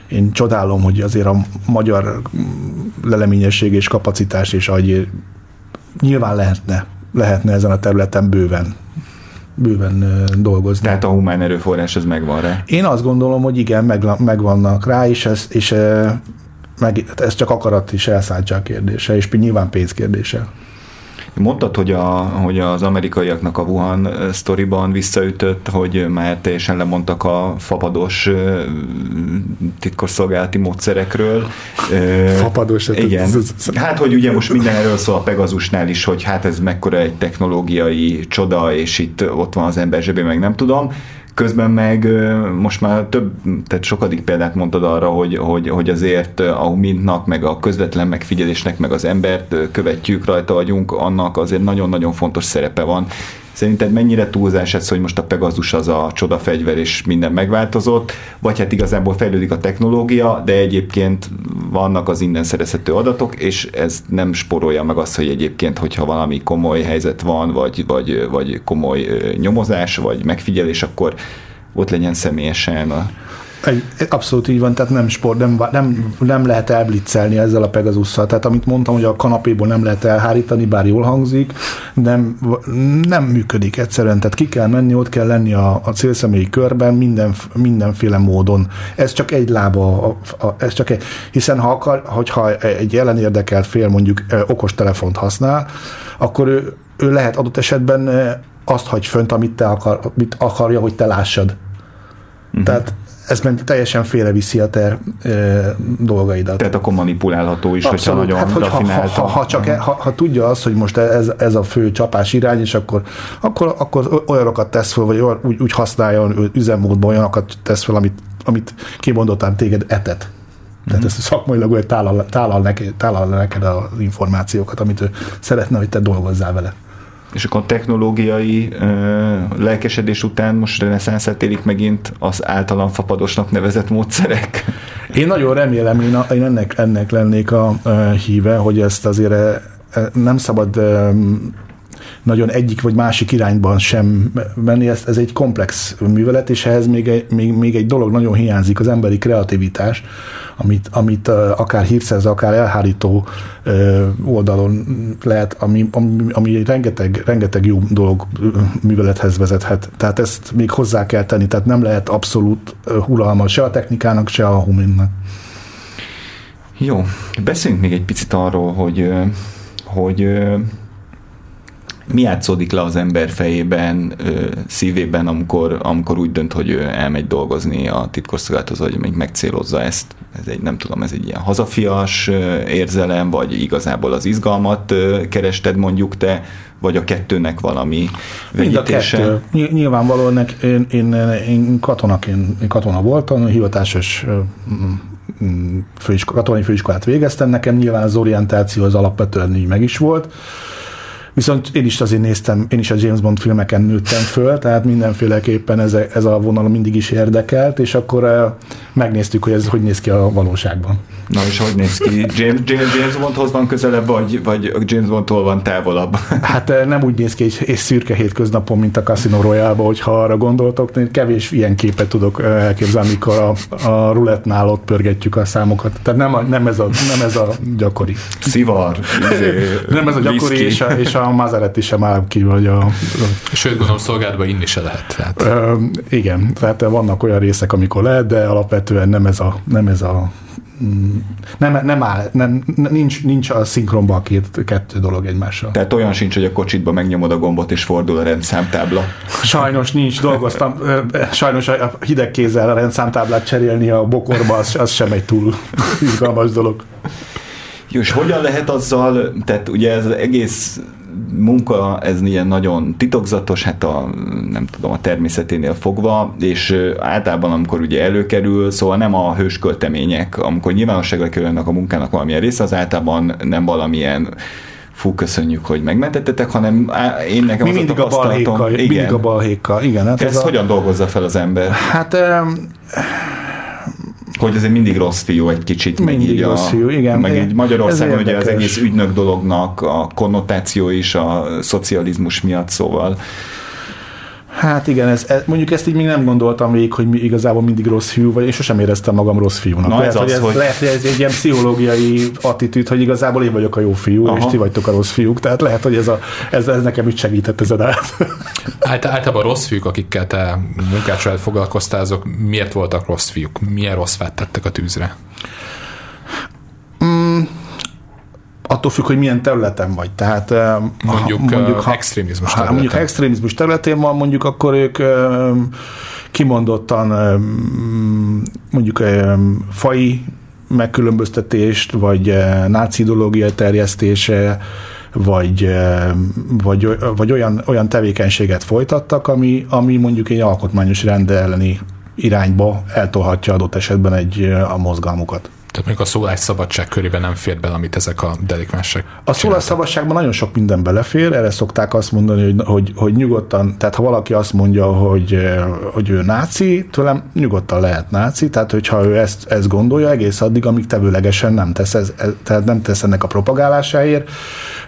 én csodálom, hogy azért a magyar leleményesség és kapacitás és agy nyilván lehetne, lehetne ezen a területen bőven bőven dolgozni. Tehát a humán erőforrás az megvan rá? Én azt gondolom, hogy igen, meg, megvannak rá, és, ez, és meg, ez csak akarat és elszántság kérdése, és nyilván pénz kérdése. Mondtad, hogy, a, hogy az amerikaiaknak a Wuhan sztoriban visszaütött, hogy már teljesen lemondtak a fapados titkosszolgálati módszerekről. Fapados? Hát Igen. Hát, hogy ugye most minden erről szól a Pegazusnál is, hogy hát ez mekkora egy technológiai csoda, és itt ott van az ember zsebén, meg nem tudom Közben meg most már több, tehát sokadik példát mondtad arra, hogy, hogy, hogy azért a humintnak, meg a közvetlen megfigyelésnek, meg az embert követjük, rajta vagyunk, annak azért nagyon-nagyon fontos szerepe van. Szerinted mennyire túlzás ez, hogy most a Pegasus az a csodafegyver és minden megváltozott, vagy hát igazából fejlődik a technológia, de egyébként vannak az innen szerezhető adatok, és ez nem sporolja meg azt, hogy egyébként, hogyha valami komoly helyzet van, vagy, vagy, vagy komoly nyomozás, vagy megfigyelés, akkor ott legyen személyesen a egy, abszolút így van, tehát nem sport, nem, nem, nem lehet elblitzelni ezzel a Pegasusszal. Tehát amit mondtam, hogy a kanapéból nem lehet elhárítani, bár jól hangzik, nem, nem működik egyszerűen. Tehát ki kell menni, ott kell lenni a, a célszemélyi körben minden, mindenféle módon. Ez csak egy lába, a, a, ez csak egy, hiszen ha akar, hogyha egy ellenérdekelt fél mondjuk okos telefont használ, akkor ő, ő lehet adott esetben azt hagy fönt, amit te akar, amit akarja, hogy te lássad. Uh-huh. Tehát ez meg teljesen félreviszi a te e, dolgaidat. Tehát akkor manipulálható is, Abszolút. hogyha nagyon hát, hogy ha, ha, ha, csak e, ha, ha, tudja azt, hogy most ez, ez a fő csapás irány, és akkor, akkor, akkor olyanokat tesz fel, vagy olyan, úgy, úgy használja üzemmódban olyanokat tesz fel, amit, amit kimondottan téged etet. Tehát ezt szakmailag olyan tálal, tálal, neked, tálal neked az információkat, amit ő szeretne, hogy te dolgozzál vele és akkor a technológiai ö, lelkesedés után most reneszánszát élik megint az általam fapadosnak nevezett módszerek. Én nagyon remélem, én, a, én ennek, ennek lennék a, a híve, hogy ezt azért nem szabad e, nagyon egyik vagy másik irányban sem menni. Ez, ez egy komplex művelet, és ehhez még egy, még, még egy dolog nagyon hiányzik, az emberi kreativitás, amit, amit akár hírszerző, akár elhárító oldalon lehet, ami, ami, ami rengeteg, rengeteg jó dolog művelethez vezethet. Tehát ezt még hozzá kell tenni, tehát nem lehet abszolút huralma se a technikának, se a huminnak. Jó, beszéljünk még egy picit arról, hogy, hogy mi játszódik le az ember fejében, szívében, amikor, amikor úgy dönt, hogy elmegy dolgozni a titkosszolgálathoz, hogy még megcélozza ezt. Ez egy, nem tudom, ez egy ilyen hazafias érzelem, vagy igazából az izgalmat kerested mondjuk te, vagy a kettőnek valami vegyítése? Mind a kettő. Nyilvánvalóan én, én, én, katonaként, én katona voltam, hivatásos főisko, katonai főiskolát végeztem, nekem nyilván az orientáció az alapvetően így meg is volt, Viszont én is azért néztem, én is a James Bond filmeken nőttem föl, tehát mindenféleképpen ez, ez a vonal mindig is érdekelt, és akkor uh, megnéztük, hogy ez hogy néz ki a valóságban. Na és hogy néz ki? James, James, James Bondhoz van közelebb, vagy, vagy James Bondtól van távolabb? Hát nem úgy néz ki egy, egy szürke hétköznapon, mint a Casino royale hogyha arra gondoltok. Én kevés ilyen képet tudok elképzelni, amikor a, a rulettnál ott pörgetjük a számokat. Tehát nem, a, nem, ez, a, nem ez a gyakori. Szivar. Izé, nem ez a gyakori, és a, és a Mazeretti sem áll ki, vagy a... Sőt, gondolom szolgálatban inni se lehet. Tehát. Ö, igen, tehát vannak olyan részek, amikor lehet, de alapvetően nem ez a, nem ez a nem, nem áll, nem, nincs, nincs a szinkronban a két, kettő dolog egymással. Tehát olyan sincs, hogy a kocsitba megnyomod a gombot és fordul a rendszámtábla. Sajnos nincs, dolgoztam. Sajnos a hideg kézzel a rendszámtáblát cserélni a bokorba, az, az sem egy túl izgalmas dolog. Jó, és hogyan lehet azzal, tehát ugye ez az egész munka, ez ilyen nagyon titokzatos, hát a, nem tudom, a természeténél fogva, és általában, amikor ugye előkerül, szóval nem a hősköltemények, amikor nyilvánosságra kerülnek a munkának valamilyen része, az általában nem valamilyen fú, köszönjük, hogy megmentettetek, hanem én nekem Mi az mindig a, a balhékkal, igen. mindig a balhékkal, igen. Hát ez, ez a... hogyan dolgozza fel az ember? Hát um, hogy ez egy mindig rossz fiú egy kicsit, mindig meg így rossz a, fiú, igen. Meg így Magyarországon ugye az egész ügynök dolognak a konnotáció is a szocializmus miatt, szóval Hát igen, ez, ez, mondjuk ezt így még nem gondoltam végig, hogy mi igazából mindig rossz fiú vagy, és sosem éreztem magam rossz fiúnak. Na lehet, ez hogy ez, hogy... lehet, hogy ez egy ilyen pszichológiai attitűd, hogy igazából én vagyok a jó fiú, Aha. és ti vagytok a rossz fiúk. Tehát lehet, hogy ez, a, ez, ez nekem is segített ezen át. Állt, általában rossz fiúk, akikkel te munkással foglalkoztál, azok miért voltak rossz fiúk? Milyen rossz tettek a tűzre? Attól függ, hogy milyen területen vagy. Tehát mondjuk, ha, mondjuk ha, extrémizmus területen. Ha mondjuk extrémizmus területén van, mondjuk akkor ők kimondottan mondjuk fai megkülönböztetést, vagy náci ideológia terjesztése, vagy, vagy, vagy olyan, olyan tevékenységet folytattak, ami, ami mondjuk egy alkotmányos rende elleni irányba eltolhatja adott esetben egy, a mozgalmukat. Tehát mondjuk a szólásszabadság körében nem fér bele, amit ezek a delikvensek A szólásszabadságban nagyon sok minden belefér, erre szokták azt mondani, hogy, hogy, hogy nyugodtan, tehát ha valaki azt mondja, hogy, hogy ő náci, tőlem nyugodtan lehet náci, tehát hogyha ő ezt, ezt gondolja egész addig, amíg tevőlegesen nem tesz, ez, tehát nem tesz ennek a propagálásáért,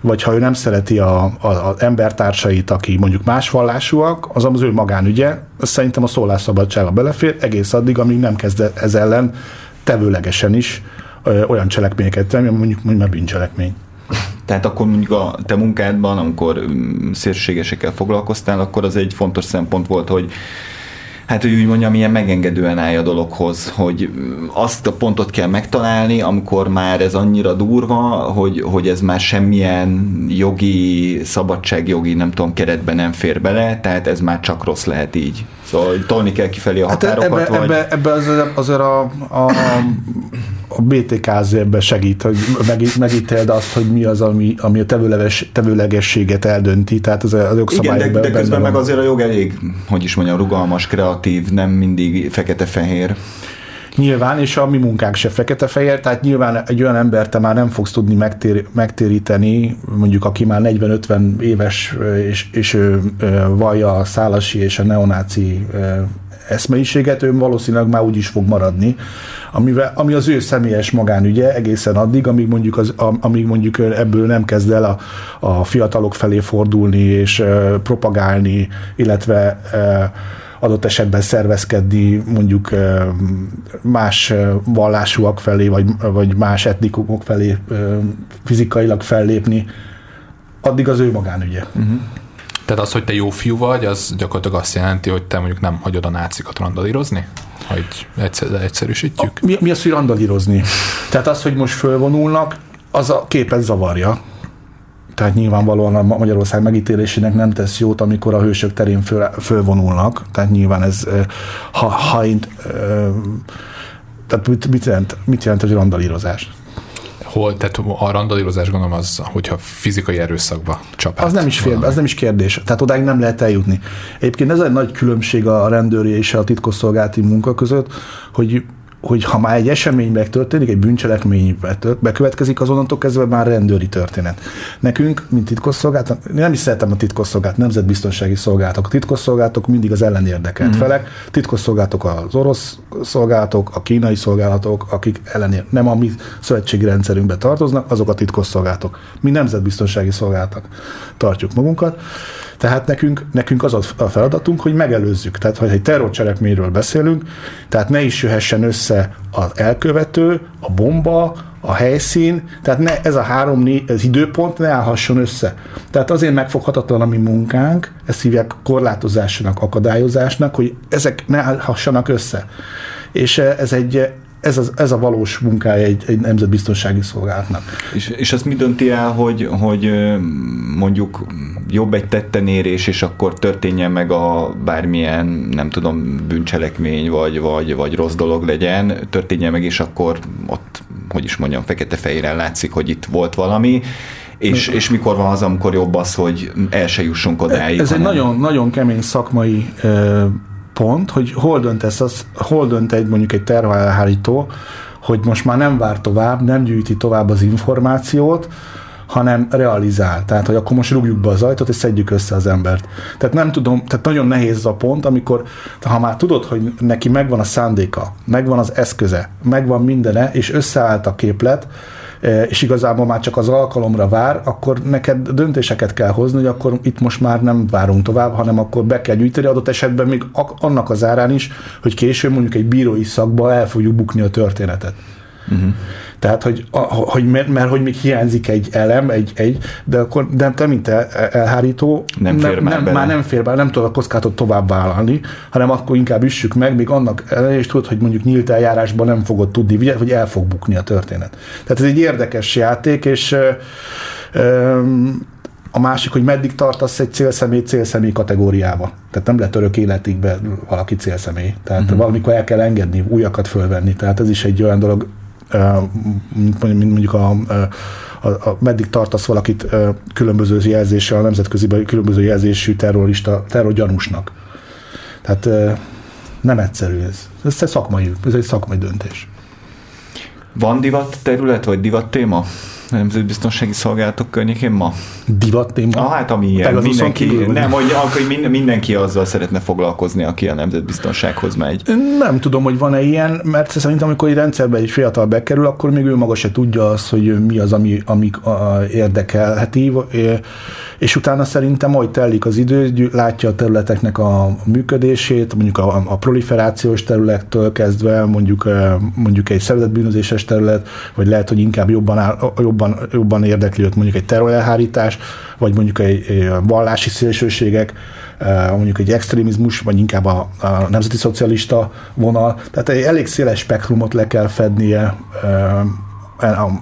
vagy ha ő nem szereti a, a, az embertársait, aki mondjuk más vallásúak, az az ő magánügye, szerintem a szólásszabadsága belefér, egész addig, amíg nem kezd ez ellen tevőlegesen is ö, olyan cselekményeket tenni, mondjuk, mondjuk már bűncselekmény. Tehát akkor mondjuk a te munkádban, amikor mm, szélsőségesekkel foglalkoztál, akkor az egy fontos szempont volt, hogy hát hogy úgy mondjam, ilyen megengedően állj a dologhoz, hogy azt a pontot kell megtalálni, amikor már ez annyira durva, hogy, hogy ez már semmilyen jogi, szabadságjogi, nem tudom, keretben nem fér bele, tehát ez már csak rossz lehet így. Szóval tolni kell kifelé a hát határokat, ebbe, vagy... Ebbe, ebbe azért, azért a, a, a BTK ebbe segít, hogy megítéld azt, hogy mi az, ami, ami a tevőleges, tevőlegességet eldönti, tehát az, az jogszabályok Igen, de, de közben van. meg azért a jog elég, hogy is mondjam, rugalmas, kreatív, nem mindig fekete-fehér. Nyilván, és a mi munkánk se fekete-fehér, tehát nyilván egy olyan embert te már nem fogsz tudni megtér, megtéríteni, mondjuk aki már 40-50 éves, és, és ő vallja a szálasi és a neonáci eszmeiséget, ő valószínűleg már úgy is fog maradni, amivel, ami az ő személyes magánügye egészen addig, amíg mondjuk, az, amíg mondjuk ebből nem kezd el a, a fiatalok felé fordulni és uh, propagálni, illetve uh, adott esetben szervezkedni mondjuk más vallásúak felé, vagy, vagy más etnikumok felé fizikailag fellépni, addig az ő magánügye. Uh-huh. Tehát az, hogy te jó fiú vagy, az gyakorlatilag azt jelenti, hogy te mondjuk nem hagyod a nácikat randalírozni? Hogy egyszer, egyszerűsítjük? A, mi, mi az, hogy randalírozni? Tehát az, hogy most fölvonulnak, az a képet zavarja. Tehát nyilvánvalóan a Magyarország megítélésének nem tesz jót, amikor a hősök terén föl, fölvonulnak. Tehát nyilván ez, ha, ha én, tehát mit, mit, jelent, mit jelent, hogy randalírozás? Hol, tehát a randalírozás gondolom az, hogyha fizikai erőszakba csap Az nem is fél, az nem is kérdés. Tehát odáig nem lehet eljutni. Egyébként ez egy nagy különbség a rendőri és a titkosszolgálati munka között, hogy hogy ha már egy esemény megtörténik, egy bűncselekmény bekövetkezik, azonnantól kezdve már rendőri történet. Nekünk, mint titkosszolgálat, nem is szeretem a titkosszolgálat, nemzetbiztonsági szolgálatok. A titkosszolgálatok mindig az ellenérdekelt mm-hmm. felek. Titkosszolgálatok az orosz szolgálatok, a kínai szolgálatok, akik ellenér, nem a mi szövetségi rendszerünkbe tartoznak, azok a titkosszolgálatok. Mi nemzetbiztonsági szolgálatok tartjuk magunkat. Tehát nekünk, nekünk az a feladatunk, hogy megelőzzük. Tehát, ha egy terrorcselekményről beszélünk, tehát ne is jöhessen össze az elkövető, a bomba, a helyszín, tehát ne, ez a három ez időpont ne állhasson össze. Tehát azért megfoghatatlan a mi munkánk, ezt hívják korlátozásnak, akadályozásnak, hogy ezek ne állhassanak össze. És ez egy, ez, az, ez a valós munkája egy, egy nemzetbiztonsági szolgálatnak. És, és azt mi dönti el, hogy, hogy mondjuk jobb egy tettenérés, és akkor történjen meg a bármilyen, nem tudom, bűncselekmény, vagy, vagy, vagy rossz dolog legyen, történjen meg, és akkor ott, hogy is mondjam, fekete-fehéren látszik, hogy itt volt valami, és, és mikor van az, amikor jobb az, hogy el se jussunk odáig. Ez hanem... egy nagyon, nagyon kemény szakmai pont, hogy hol dönt, ez az, hol dönt egy mondjuk egy terhelhárító, hogy most már nem vár tovább, nem gyűjti tovább az információt, hanem realizál. Tehát, hogy akkor most rúgjuk be az ajtót, és szedjük össze az embert. Tehát nem tudom, tehát nagyon nehéz az a pont, amikor, ha már tudod, hogy neki megvan a szándéka, megvan az eszköze, megvan mindene, és összeállt a képlet, és igazából már csak az alkalomra vár, akkor neked döntéseket kell hozni, hogy akkor itt most már nem várunk tovább, hanem akkor be kell gyűjteni, adott esetben még annak az árán is, hogy később mondjuk egy bírói szakba el fogjuk bukni a történetet. Uh-huh. Tehát, hogy, a, hogy mert, mert, hogy még hiányzik egy elem, egy, egy de akkor de te, mint el, elhárító, nem, fér nem, már, nem már nem fér bele, nem tudod a kockátot tovább vállalni, hanem akkor inkább üssük meg, még annak ellenére is tudod, hogy mondjuk nyílt eljárásban nem fogod tudni, vagy el fog bukni a történet. Tehát ez egy érdekes játék, és ö, a másik, hogy meddig tartasz egy célszemély célszemély kategóriába. Tehát nem lehet örök életig be valaki célszemély. Tehát uh-huh. valamikor el kell engedni, újakat fölvenni. Tehát ez is egy olyan dolog, mondjuk a, a, a, meddig tartasz valakit különböző jelzéssel, a nemzetközi különböző jelzésű terrorista, terrorgyanúsnak. Tehát nem egyszerű ez. Ez egy szakmai, ez egy szakmai döntés. Van divat terület, vagy divat téma? Nemzetbiztonsági szolgálatok környékén ma? Divat téma? Ah, hát ami ilyen, mindenki, nem, hogy akkor mindenki azzal szeretne foglalkozni, aki a nemzetbiztonsághoz megy. Nem tudom, hogy van-e ilyen, mert szerintem amikor egy rendszerbe egy fiatal bekerül, akkor még ő maga se tudja azt, hogy mi az, ami, ami érdekelheti, és utána szerintem, ahogy telik az idő, látja a területeknek a működését, mondjuk a, a proliferációs területtől kezdve, mondjuk, mondjuk egy szervezetbűnözéses terület, vagy lehet, hogy inkább jobban, áll, jobban, jobban érdekli őt mondjuk egy terrorelhárítás, vagy mondjuk egy, egy vallási szélsőségek, mondjuk egy extrémizmus, vagy inkább a, a nemzeti szocialista vonal. Tehát egy elég széles spektrumot le kell fednie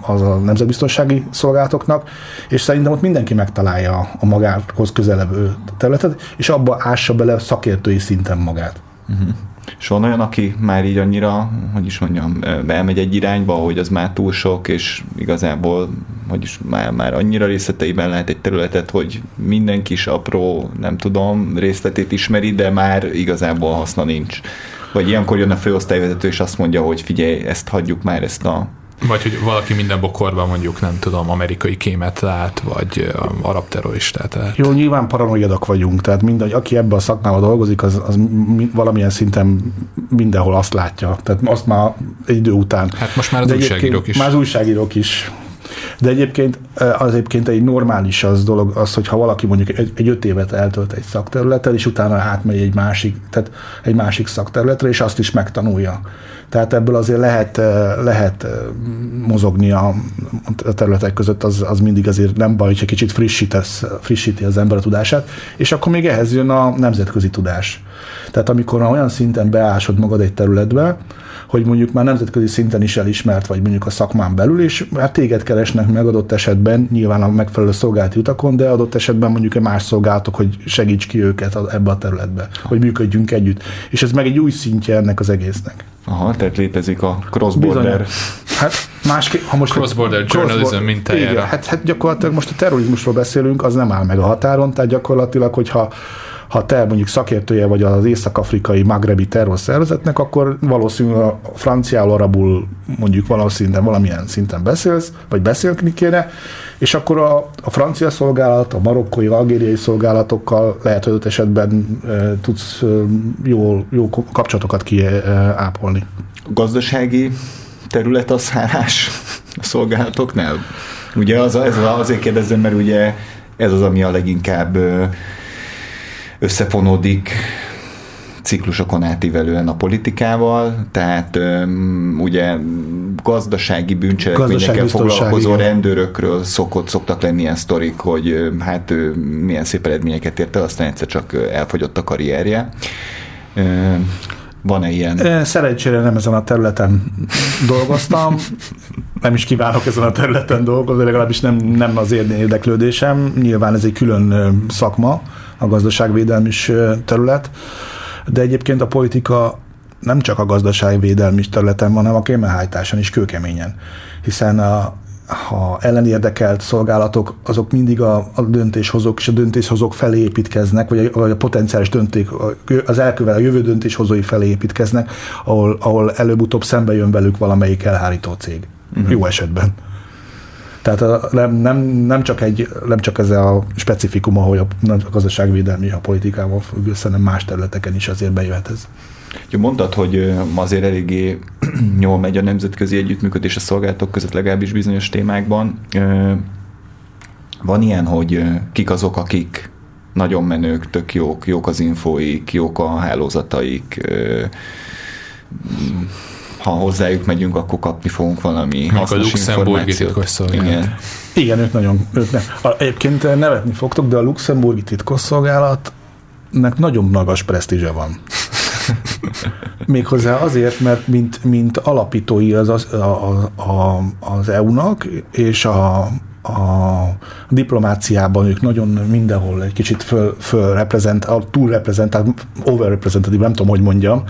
az a nemzetbiztonsági szolgálatoknak, és szerintem ott mindenki megtalálja a magához közelebb területet, és abba ássa bele szakértői szinten magát. Uh-huh. És van olyan, aki már így annyira, hogy is mondjam, elmegy egy irányba, hogy az már túl sok, és igazából, hogy is már, már annyira részleteiben lehet egy területet, hogy minden kis apró, nem tudom, részletét ismeri, de már igazából haszna nincs. Vagy ilyenkor jön a főosztályvezető, és azt mondja, hogy figyelj, ezt hagyjuk már, ezt a vagy hogy valaki minden bokorban mondjuk, nem tudom, amerikai kémet lát, vagy arab terroristát lát. Jó, nyilván paranoiadak vagyunk, tehát mindegy, aki ebbe a szakmában dolgozik, az, az valamilyen szinten mindenhol azt látja. Tehát azt már egy idő után. Hát most már az újságírók is. Már az újságírók is. De egyébként az egyébként egy normális az dolog az, hogy ha valaki mondjuk egy, egy öt évet eltölt egy szakterületen, és utána átmegy egy másik, tehát egy másik szakterületre, és azt is megtanulja. Tehát ebből azért lehet, lehet mozogni a, területek között, az, az mindig azért nem baj, hogy egy kicsit frissítesz, frissíti az ember a tudását, és akkor még ehhez jön a nemzetközi tudás. Tehát amikor olyan szinten beásod magad egy területbe, hogy mondjuk már nemzetközi szinten is elismert, vagy mondjuk a szakmán belül, és már téged keresnek meg adott esetben, nyilván a megfelelő szolgálati utakon, de adott esetben mondjuk egy más szolgálatok, hogy segíts ki őket ebbe a területbe, hogy működjünk együtt. És ez meg egy új szintje ennek az egésznek. Aha, tehát létezik a cross-border. Hát másképp, ha most cross-border journalism mintájára. Igen, hát, hát gyakorlatilag most a terrorizmusról beszélünk, az nem áll meg a határon, tehát gyakorlatilag, hogyha ha te mondjuk szakértője vagy az észak-afrikai magrebi terrorszervezetnek, akkor valószínűleg a franciául, arabul mondjuk valószínűleg valamilyen szinten beszélsz, vagy beszélni kéne, és akkor a, a francia szolgálat, a marokkói, algériai szolgálatokkal lehet, hogy esetben e, tudsz e, jó, jó kapcsolatokat kiápolni. A gazdasági terület a szállás a szolgálatoknál? Ugye az, ez azért kérdezem, mert ugye ez az, ami a leginkább összefonódik ciklusokon átívelően a politikával, tehát um, ugye gazdasági bűncselekményekkel foglalkozó rendőrökről szokott, szoktak lenni ilyen sztorik, hogy hát ő milyen szép eredményeket ért el, aztán egyszer csak elfogyott a karrierje. Van-e ilyen? Szerencsére nem ezen a területen dolgoztam, nem is kívánok ezen a területen dolgozni, legalábbis nem, nem az érdeklődésem. Nyilván ez egy külön szakma, a gazdaságvédelmi terület, de egyébként a politika nem csak a gazdaságvédelmi területen van, hanem a kémelhájtáson is kőkeményen. Hiszen a, ha ellenérdekelt szolgálatok, azok mindig a, a döntéshozók és a döntéshozók felé építkeznek, vagy a, vagy a potenciális döntés, az elkövet, a jövő döntéshozói felé építkeznek, ahol, ahol előbb-utóbb szembe jön velük valamelyik elhárító cég. Uh-huh. Jó esetben. Tehát nem, nem, nem, csak egy, nem csak ez a specifikum, ahogy a, nem a gazdaságvédelmi, a politikával függ össze, hanem más területeken is azért bejöhet ez. Jó, mondtad, hogy azért eléggé jól megy a nemzetközi együttműködés a szolgálatok között legalábbis bizonyos témákban. Van ilyen, hogy kik azok, akik nagyon menők, tök jók, jók az infóik, jók a hálózataik, ha hozzájuk megyünk, akkor kapni fogunk valami Mondjuk a luxemburgi titkosszolgálat. Igen. Igen, ők nagyon, ők ne. A- Egyébként nevetni fogtok, de a luxemburgi titkosszolgálatnak nagyon magas presztízse van. Méghozzá azért, mert mint, mint alapítói az, az, a, a, az EU-nak, és a, a diplomáciában ők nagyon mindenhol egy kicsit föl, fölreprezent, túlreprezentált, overrepresentatív, nem tudom, hogy mondjam.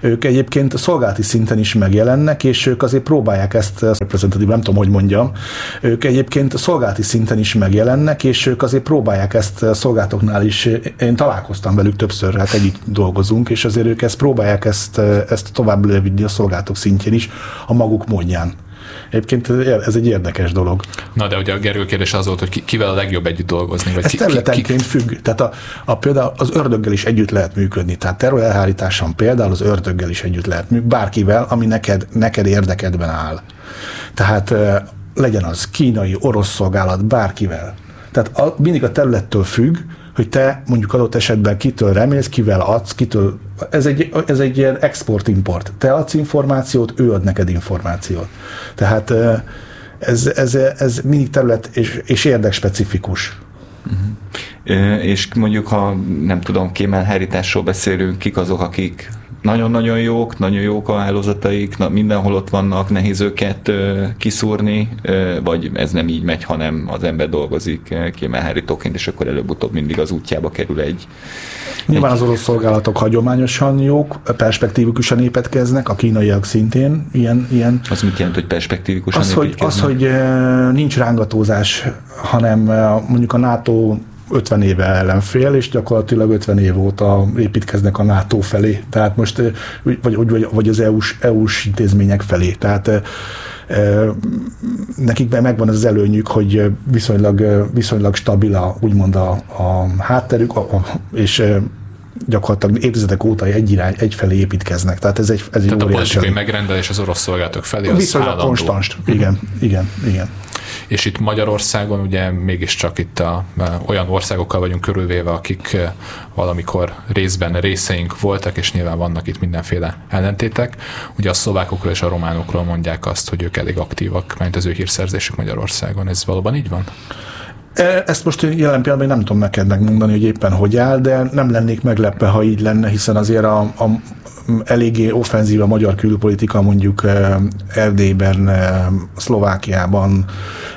Ők egyébként szolgálati szinten is megjelennek, és ők azért próbálják ezt, reprezentatív, nem tudom, hogy mondjam. Ők egyébként szolgálati szinten is megjelennek, és ők azért próbálják ezt a szolgálatoknál is, én találkoztam velük többször, hát együtt dolgozunk, és azért ők ezt próbálják ezt, ezt tovább levinni a szolgálatok szintjén is, a maguk módján. Egyébként ez egy érdekes dolog. Na, de ugye a Gerő kérdés az volt, hogy ki, kivel a legjobb együtt dolgozni. Vagy Ez ki, területenként függ. Tehát a, a, például az ördöggel is együtt lehet működni. Tehát terrorelhárításon például az ördöggel is együtt lehet működni. Bárkivel, ami neked, neked érdekedben áll. Tehát eh, legyen az kínai, orosz szolgálat, bárkivel. Tehát a, mindig a területtől függ, hogy te mondjuk adott esetben kitől remélsz, kivel adsz, kitől... Ez egy, ez egy ilyen export-import. Te adsz információt, ő ad neked információt. Tehát eh, ez, ez, ez mindig terület és, és érdekspecifikus. Ö, És mondjuk, ha nem tudom, kémelhárításról beszélünk, kik azok, akik nagyon-nagyon jók, nagyon jók a hálózataik, na, mindenhol ott vannak, nehéz őket ö, kiszúrni, ö, vagy ez nem így megy, hanem az ember dolgozik ö, kémelhárítóként, és akkor előbb-utóbb mindig az útjába kerül egy. Nyilván az orosz szolgálatok hagyományosan jók, perspektívikusan építkeznek, a kínaiak szintén ilyen, ilyen Az mit jelent, hogy perspektívikusan az, hogy, az, építkeznek? hogy nincs rángatózás, hanem mondjuk a NATO 50 éve ellenfél, és gyakorlatilag 50 év óta építkeznek a NATO felé, tehát most, vagy, vagy, vagy az EU-s, EU-s intézmények felé. Tehát eh, eh, nekik meg- megvan az előnyük, hogy viszonylag, viszonylag stabil a, úgymond a, a hátterük, a, a, és gyakorlatilag évtizedek óta egy irány, egyfelé építkeznek. Tehát ez egy, ez egy Tehát a politikai megrendelés az orosz szolgálatok felé az Viszonylag konstans. Igen, igen, igen. És itt Magyarországon ugye mégiscsak itt a, a, olyan országokkal vagyunk körülvéve, akik eh, valamikor részben részeink voltak, és nyilván vannak itt mindenféle ellentétek. Ugye a szlovákokról és a románokról mondják azt, hogy ők elég aktívak, mert az ő hírszerzésük Magyarországon. Ez valóban így van? E, Ezt most jelen pillanatban nem tudom neked megmondani, hogy éppen hogy áll, de nem lennék meglepve, ha így lenne, hiszen azért a, a eléggé offenzív a magyar külpolitika, mondjuk eh, Erdélyben, eh, Szlovákiában,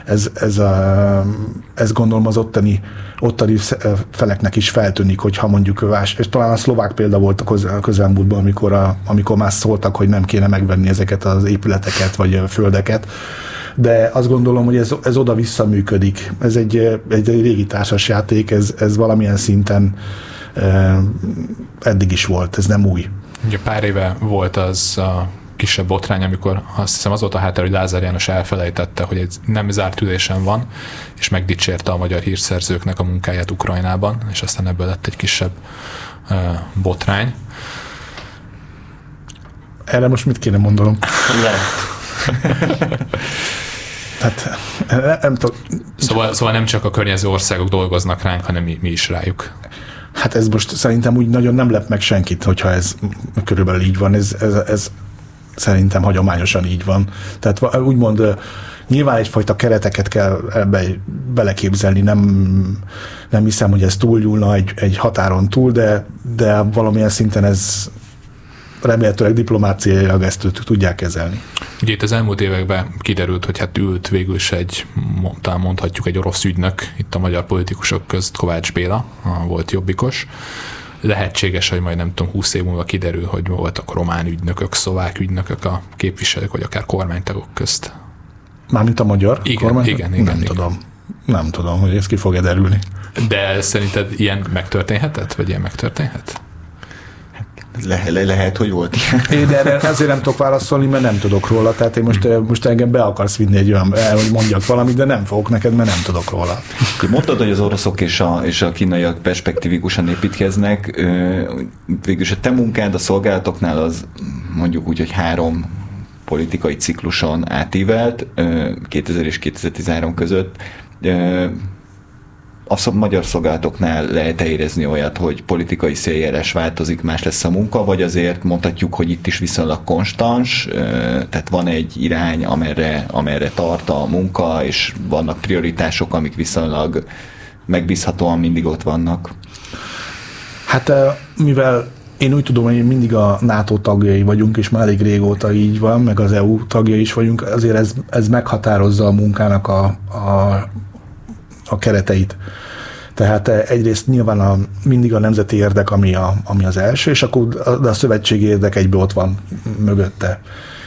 ez, ez, a, ez gondolom az ottani, ottani eh, feleknek is feltűnik, hogyha mondjuk vás, és talán a szlovák példa volt a köz- a közelmúltban, amikor, a, amikor már szóltak, hogy nem kéne megvenni ezeket az épületeket vagy eh, földeket, de azt gondolom, hogy ez, ez oda-vissza működik. Ez egy, eh, egy, egy régi társasjáték, ez, ez valamilyen szinten eh, eddig is volt, ez nem új. Ugye pár éve volt az a kisebb botrány, amikor azt hiszem az volt a háttér, hogy Lázár János elfelejtette, hogy egy nem zárt ülésen van, és megdicsérte a magyar hírszerzőknek a munkáját Ukrajnában, és aztán ebből lett egy kisebb uh, botrány. Erre most mit kéne mondanom? Lehet. Tehát nem, nem tudom, Szóval, szóval nem csak a környező országok dolgoznak ránk, hanem mi, mi is rájuk. Hát ez most szerintem úgy nagyon nem lep meg senkit, hogyha ez körülbelül így van. Ez, ez, ez szerintem hagyományosan így van. Tehát úgymond nyilván egyfajta kereteket kell ebbe beleképzelni, nem, nem hiszem, hogy ez túlnyúlna egy, egy határon túl, de, de valamilyen szinten ez remélhetőleg diplomáciailag ezt tud- tudják kezelni. Ugye itt az elmúlt években kiderült, hogy hát ült végül is egy, talán mondhatjuk egy orosz ügynök itt a magyar politikusok közt, Kovács Béla, volt jobbikos. Lehetséges, hogy majd nem tudom, 20 év múlva kiderül, hogy voltak román ügynökök, szlovák ügynökök a képviselők, vagy akár kormánytagok közt. Mármint a magyar Igen, kormány? igen, igen, Nem igen. tudom. Nem tudom, hogy ez ki fog-e derülni. De szerinted ilyen megtörténhetett? Vagy ilyen megtörténhet? Le, le, lehet, hogy volt ilyen. Én de erre ezért nem tudok válaszolni, mert nem tudok róla. Tehát én most, most engem be akarsz vinni egy olyan, el, hogy mondjak valamit, de nem fogok neked, mert nem tudok róla. Mondtad, hogy az oroszok és a, és a kínaiak perspektívikusan építkeznek. Végülis a te munkád a szolgálatoknál az mondjuk úgy, hogy három politikai cikluson átívelt, ö, 2000 és 2013 között. A magyar szolgálatoknál lehet érezni olyat, hogy politikai széljárás változik, más lesz a munka, vagy azért mondhatjuk, hogy itt is viszonylag konstans, tehát van egy irány, amerre, amerre tart a munka, és vannak prioritások, amik viszonylag megbízhatóan mindig ott vannak. Hát mivel én úgy tudom, hogy mindig a NATO tagjai vagyunk, és már elég régóta így van, meg az EU tagjai is vagyunk, azért ez, ez meghatározza a munkának a, a, a kereteit. Tehát egyrészt nyilván a, mindig a nemzeti érdek, ami, a, ami az első, és akkor de a szövetségi érdek egybe ott van mögötte.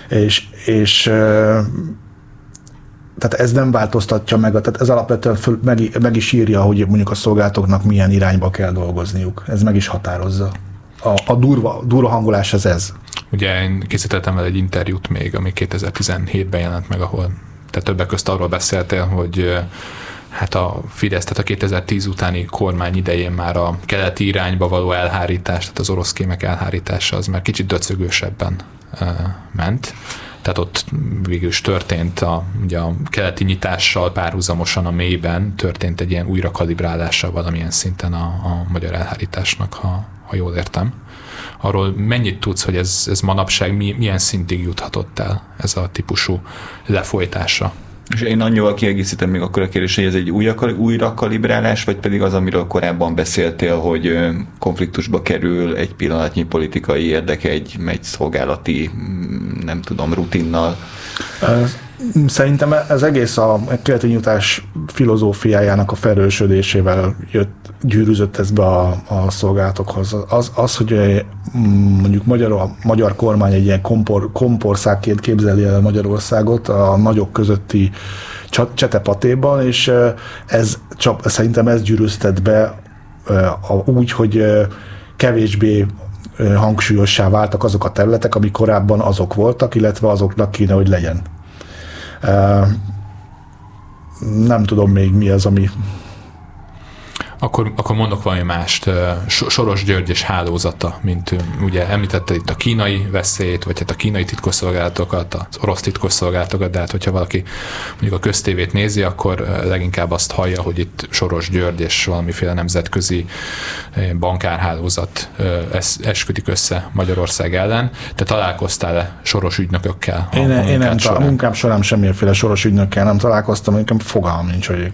És, és tehát ez nem változtatja meg, tehát ez alapvetően föl, meg, meg is írja, hogy mondjuk a szolgálatoknak milyen irányba kell dolgozniuk. Ez meg is határozza. A, a durva, durva hangolás az ez. Ugye én készítettem el egy interjút még, ami 2017-ben jelent meg, ahol te többek közt arról beszéltél, hogy hát a Fidesz, tehát a 2010 utáni kormány idején már a keleti irányba való elhárítás, tehát az orosz kémek elhárítása az már kicsit döcögősebben ment tehát ott végül is történt a, ugye a keleti nyitással párhuzamosan a mélyben történt egy ilyen újra kalibrálása valamilyen szinten a, a magyar elhárításnak, ha, ha jól értem. Arról mennyit tudsz, hogy ez, ez manapság milyen szintig juthatott el ez a típusú lefolytása? És én annyival kiegészítem még akkor a kérdés, hogy ez egy újra, újra kalibrálás, vagy pedig az, amiről korábban beszéltél, hogy konfliktusba kerül egy pillanatnyi politikai érdek egy, egy szolgálati, mm, nem tudom, rutinnal. Szerintem ez egész a keleti nyújtás filozófiájának a felősödésével jött, gyűrűzött ez be a, a szolgálatokhoz. Az, az, hogy mondjuk magyar, a magyar kormány egy ilyen kompor, kompországként képzeli el Magyarországot a nagyok közötti csetepatéban, és ez csak, szerintem ez gyűrűztet be úgy, hogy kevésbé hangsúlyossá váltak azok a területek, amik korábban azok voltak, illetve azoknak kéne, hogy legyen. Nem tudom még mi az, ami akkor, akkor mondok valami mást. Soros György és hálózata, mint ugye említette itt a kínai veszélyt, vagy hát a kínai titkosszolgálatokat, az orosz titkosszolgálatokat, de hát hogyha valaki mondjuk a köztévét nézi, akkor leginkább azt hallja, hogy itt Soros György és valamiféle nemzetközi bankárhálózat esküdik össze Magyarország ellen. Te találkoztál-e soros ügynökökkel? Én, én nem, a munkám során semmilyenféle soros ügynökkel nem találkoztam, nekem fogalmam nincs, hogy,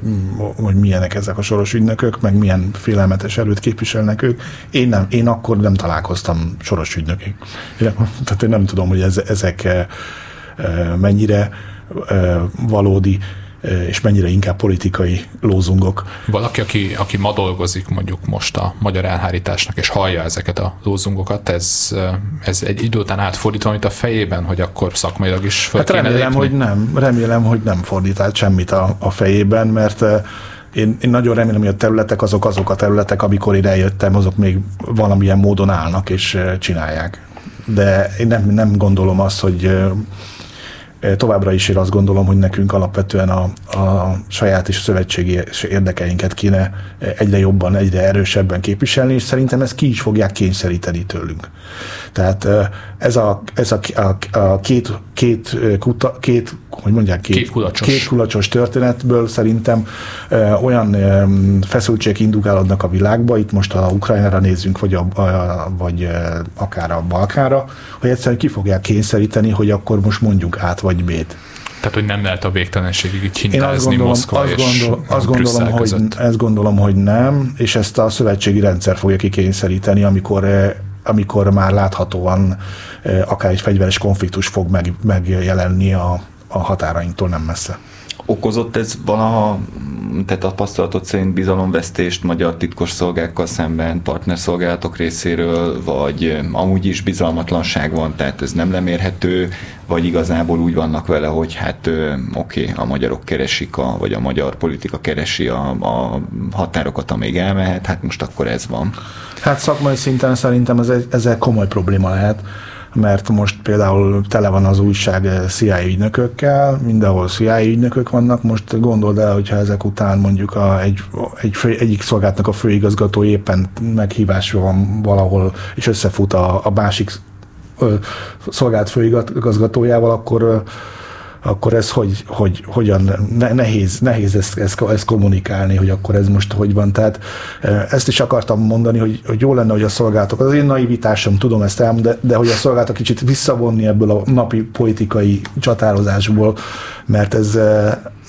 hogy milyenek ezek a soros ügynökök, meg milyen félelmetes erőt képviselnek ők. Én, nem, én akkor nem találkoztam soros ügynökig. Tehát én nem tudom, hogy ez, ezek eh, eh, mennyire eh, valódi és mennyire inkább politikai lózungok. Valaki, aki, aki ma dolgozik mondjuk most a magyar elhárításnak, és hallja ezeket a lózungokat, ez, ez egy idő után átfordítva, amit a fejében, hogy akkor szakmailag is fel hát remélem, lépni? hogy nem. Remélem, hogy nem fordít át semmit a, a fejében, mert én, én nagyon remélem, hogy a területek azok azok a területek, amikor ide jöttem, azok még valamilyen módon állnak és csinálják. De én nem, nem gondolom azt, hogy Továbbra is én azt gondolom, hogy nekünk alapvetően a, a saját és szövetségi érdekeinket kéne egyre jobban, egyre erősebben képviselni, és szerintem ezt ki is fogják kényszeríteni tőlünk. Tehát ez a, ez a, a, a két, két, kuta, két, hogy mondják, két, két, kulacsos. két kulacsos történetből szerintem olyan feszültségek indukálódnak a világba, itt most a Ukrajnára nézzünk, vagy, a, a, vagy akár a Balkára, hogy egyszerűen ki fogják kényszeríteni, hogy akkor most mondjuk át vagy B-t. Tehát, hogy nem lehet a végtelenségig így hintázni Moszkva azt és gondol, azt gondolom, hogy, ezt gondolom, hogy nem, és ezt a szövetségi rendszer fogja kikényszeríteni, amikor amikor már láthatóan akár egy fegyveres konfliktus fog meg, megjelenni a, a határainktól nem messze. Okozott ez valaha, tehát a tapasztalatot szerint bizalomvesztést magyar titkosszolgákkal szemben, partnerszolgálatok részéről, vagy amúgy is bizalmatlanság van, tehát ez nem lemérhető, vagy igazából úgy vannak vele, hogy hát oké, okay, a magyarok keresik, a, vagy a magyar politika keresi a, a határokat, amíg elmehet, hát most akkor ez van. Hát szakmai szinten szerintem ez, ezzel komoly probléma lehet mert most például tele van az újság CIA ügynökökkel, mindenhol CIA ügynökök vannak, most gondold el, hogyha ezek után mondjuk a, egy, egy fő, egyik szolgáltnak a főigazgató éppen meghívásra van valahol, és összefut a, a másik szolgált főigazgatójával, akkor akkor ez hogy, hogy hogyan nehéz, nehéz ezt, ezt, ezt kommunikálni, hogy akkor ez most hogy van. Tehát ezt is akartam mondani, hogy, hogy jó lenne, hogy a szolgálatok, az én naivitásom, tudom ezt ám, de, de hogy a szolgálatok kicsit visszavonni ebből a napi politikai csatározásból, mert ez,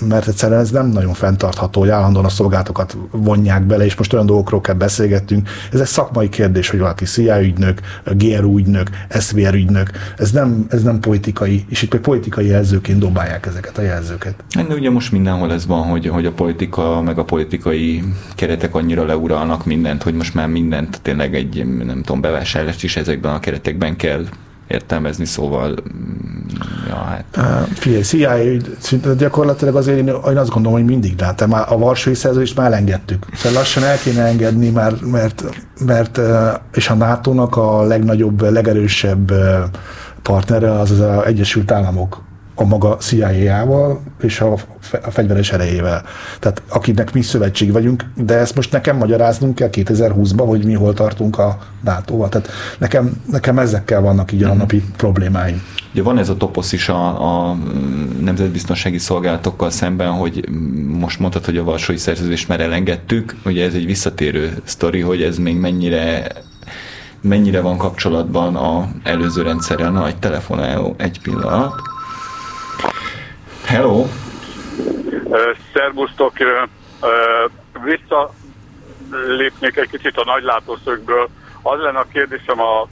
mert egyszerűen ez nem nagyon fenntartható, hogy állandóan a szolgálatokat vonják bele, és most olyan dolgokról kell beszélgettünk. Ez egy szakmai kérdés, hogy valaki CIA ügynök, GRU ügynök, SVR ügynök, ez nem, ez nem politikai, és itt politikai jelzőként dobálják ezeket a jelzőket. De ugye most mindenhol ez van, hogy, hogy a politika, meg a politikai keretek annyira leuralnak mindent, hogy most már mindent tényleg egy, nem tudom, bevásárlást is ezekben a keretekben kell értelmezni, szóval ja, hát. Figyelj, CIA szinte gyakorlatilag azért én, én azt gondolom, hogy mindig, de hát már a Varsói szerződést már elengedtük. Szóval lassan el kéne engedni, már, mert, mert és a NATO-nak a legnagyobb, legerősebb partnere az az Egyesült Államok a maga CIA-jával és a, a fegyveres erejével. Tehát akinek mi szövetség vagyunk, de ezt most nekem magyaráznunk kell 2020-ban, hogy mi hol tartunk a NATO-val. Tehát nekem, nekem ezekkel vannak így a mhm. napi problémáim. Ugye van ez a toposz is a, a nemzetbiztonsági szolgálatokkal szemben, hogy most mondtad, hogy a Varsói Szerződést már elengedtük, ugye ez egy visszatérő sztori, hogy ez még mennyire mennyire van kapcsolatban a előző rendszerrel. Na, egy telefonáló, egy pillanat. Hello! Szervusztok! Visszalépnék egy kicsit a nagylátószögből. Az lenne a kérdésem a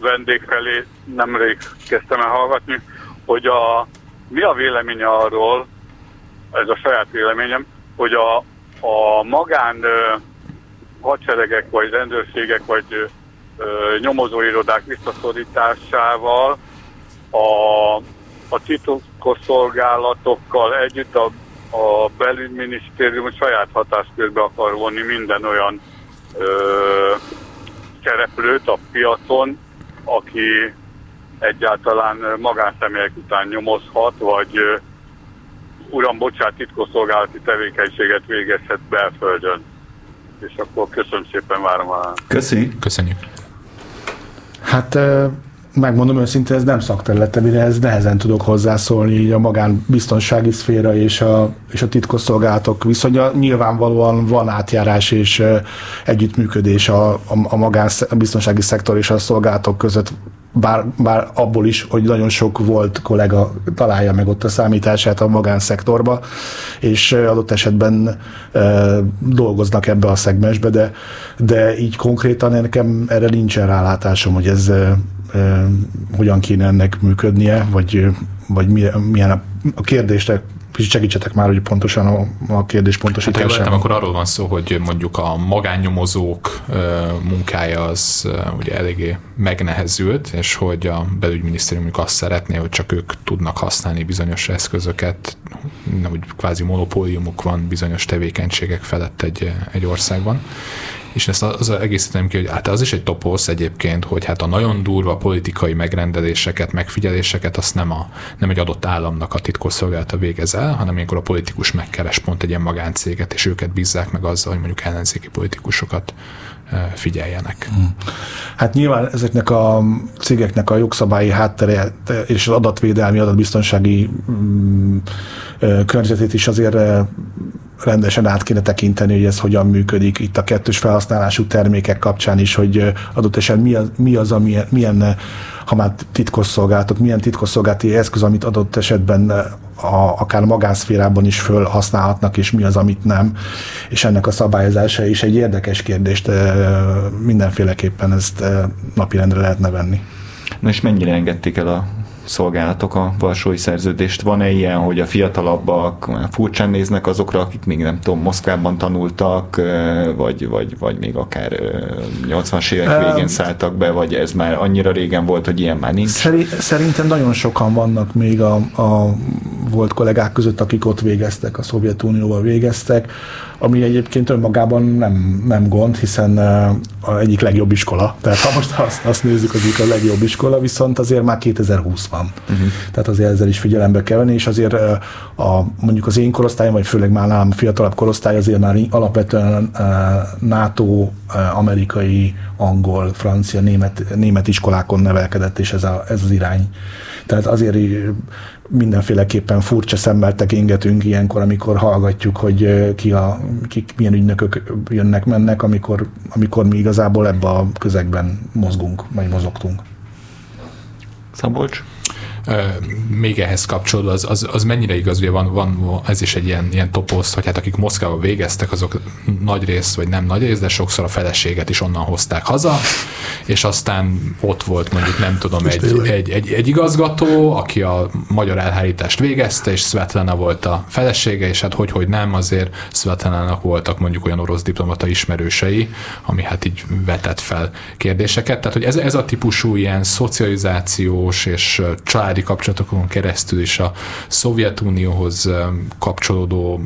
vendég felé, nemrég kezdtem el hallgatni, hogy a, mi a véleménye arról, ez a saját véleményem, hogy a, a magán ö, hadseregek, vagy rendőrségek, vagy ö, nyomozóirodák visszaszorításával a a titkosszolgálatokkal együtt a, a belügyminisztérium saját hatáskörbe akar vonni minden olyan ö, szereplőt a piacon, aki egyáltalán magánszemélyek után nyomozhat, vagy ö, uram, bocsát, titkosszolgálati tevékenységet végezhet belföldön. És akkor köszönöm szépen, várom a... Köszi. Köszönjük. Hát megmondom őszintén, ez nem szakterülete, mire ez nehezen tudok hozzászólni így a magánbiztonsági szféra és a, és a titkosszolgálatok viszonya. Nyilvánvalóan van átjárás és együttműködés a, a, a magánbiztonsági szektor és a szolgálatok között bár, bár abból is, hogy nagyon sok volt kollega találja meg ott a számítását a magánszektorba, és adott esetben e, dolgoznak ebbe a szegmensbe, de, de így konkrétan nekem erre nincsen rálátásom, hogy ez hogyan kéne ennek működnie, vagy, vagy milyen, a, a kérdésre Kicsit segítsetek már, hogy pontosan a, a kérdés pontosításában. Hát, akkor arról van szó, hogy mondjuk a magánnyomozók munkája az ugye eléggé megnehezült, és hogy a belügyminisztériumuk azt szeretné, hogy csak ők tudnak használni bizonyos eszközöket, úgy kvázi monopóliumuk van bizonyos tevékenységek felett egy, egy országban, és ezt az egészítem ki, hogy hát az is egy toposz egyébként, hogy hát a nagyon durva politikai megrendeléseket, megfigyeléseket azt nem, a, nem egy adott államnak a titkosszolgálata végez el, hanem ilyenkor a politikus megkeres pont egy ilyen magáncéget, és őket bízzák meg azzal, hogy mondjuk ellenzéki politikusokat figyeljenek. Hmm. Hát nyilván ezeknek a cégeknek a jogszabályi háttere és az adatvédelmi, adatbiztonsági mm, környezetét is azért rendesen át kéne tekinteni, hogy ez hogyan működik itt a kettős felhasználású termékek kapcsán is, hogy adott esetben mi az, mi az ami, milyen, ha már titkosszolgálatok, milyen titkosszolgálati eszköz, amit adott esetben a, akár magánszférában is fölhasználhatnak, és mi az, amit nem. És ennek a szabályozása is egy érdekes kérdést mindenféleképpen ezt napirendre lehetne venni. Na és mennyire engedték el a szolgálatok a Varsói Szerződést. Van-e ilyen, hogy a fiatalabbak furcsán néznek azokra, akik még nem tudom, Moszkvában tanultak, vagy, vagy, vagy még akár 80-as évek végén szálltak be, vagy ez már annyira régen volt, hogy ilyen már nincs? Szerintem nagyon sokan vannak még a, a volt kollégák között, akik ott végeztek, a Szovjetunióval végeztek, ami egyébként önmagában nem, nem gond, hiszen a egyik legjobb iskola. Tehát ha most azt, azt nézzük, hogy a legjobb iskola, viszont azért már 2020 van. Uh-huh. Tehát azért ezzel is figyelembe kell venni, és azért a, mondjuk az én korosztályom, vagy főleg már nálam fiatalabb korosztály azért már alapvetően NATO, amerikai, angol, francia, német, német iskolákon nevelkedett, és ez, a, ez az irány. Tehát azért mindenféleképpen furcsa szemmel tekingetünk ilyenkor, amikor hallgatjuk, hogy ki a, kik, milyen ügynökök jönnek, mennek, amikor, amikor mi igazából ebbe a közegben mozgunk, vagy mozogtunk. Szabolcs? Még ehhez kapcsolódva, az, az, az mennyire igaz, ugye van, van, ez is egy ilyen, ilyen toposzt, hogy hát akik Moszkvába végeztek, azok nagy rész, vagy nem nagy rész, de sokszor a feleséget is onnan hozták haza, és aztán ott volt mondjuk, nem tudom, egy, egy, egy, egy igazgató, aki a magyar elhárítást végezte, és Svetlana volt a felesége, és hát hogy, hogy nem, azért Svetlanának voltak mondjuk olyan orosz diplomata ismerősei, ami hát így vetett fel kérdéseket. Tehát, hogy ez, ez a típusú ilyen szocializációs és család családi kapcsolatokon keresztül is a Szovjetunióhoz kapcsolódó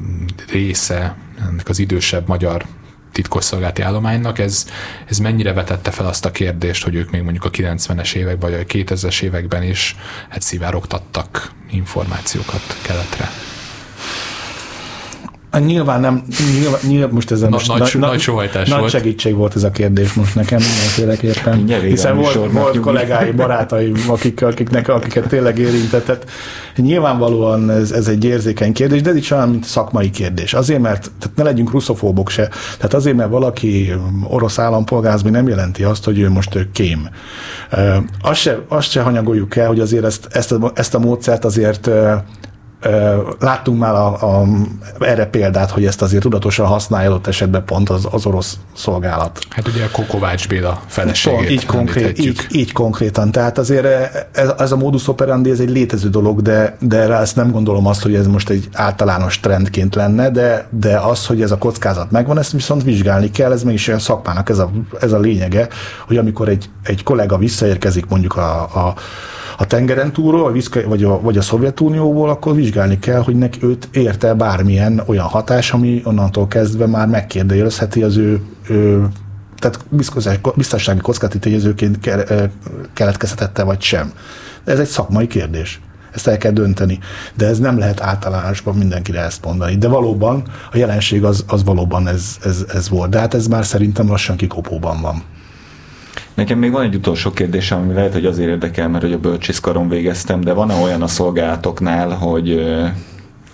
része ennek az idősebb magyar titkosszolgálati állománynak, ez, ez mennyire vetette fel azt a kérdést, hogy ők még mondjuk a 90-es években, vagy a 2000-es években is hát szivárogtattak információkat keletre? Nyilván nem, nyilván, nyilván most ez a most nagy, nagy, nagy, nagy, nagy volt. segítség volt ez a kérdés most nekem mindenféleképpen. Hiszen volt, volt kollégái, barátaim, akik, akiknek, akiket tényleg érintett. Tehát nyilvánvalóan ez, ez egy érzékeny kérdés, de ez is olyan, mint szakmai kérdés. Azért, mert tehát ne legyünk russzofóbok se. Tehát azért, mert valaki orosz állampolgáz, nem jelenti azt, hogy ő most kém. Azt se, azt se hanyagoljuk el, hogy azért ezt, ezt, a, ezt a módszert azért Láttunk már a, a, erre példát, hogy ezt azért tudatosan használja ott esetben pont az, az orosz szolgálat. Hát ugye a Kovács Béla feleségét pont, így, konkrét, így, így konkrétan. Tehát azért ez, ez a modus operandi, ez egy létező dolog, de, de rá ezt nem gondolom azt, hogy ez most egy általános trendként lenne, de, de az, hogy ez a kockázat megvan, ezt viszont vizsgálni kell, ez mégis olyan szakmának ez a, ez a lényege, hogy amikor egy, egy kollega visszaérkezik mondjuk a, a a tengeren túlról, vagy a, vagy a Szovjetunióból, akkor vizsgálni kell, hogy neki őt érte bármilyen olyan hatás, ami onnantól kezdve már megkérdőjelezheti az ő, ő tehát biztonsági kockázati tényezőként keletkezhetette vagy sem. Ez egy szakmai kérdés. Ezt el kell dönteni. De ez nem lehet általánosban mindenkire ezt mondani. De valóban a jelenség az, az valóban ez, ez, ez volt. De hát ez már szerintem lassan kikopóban van. Nekem még van egy utolsó kérdésem, ami lehet, hogy azért érdekel, mert hogy a bölcsészkaron végeztem, de van-e olyan a szolgálatoknál, hogy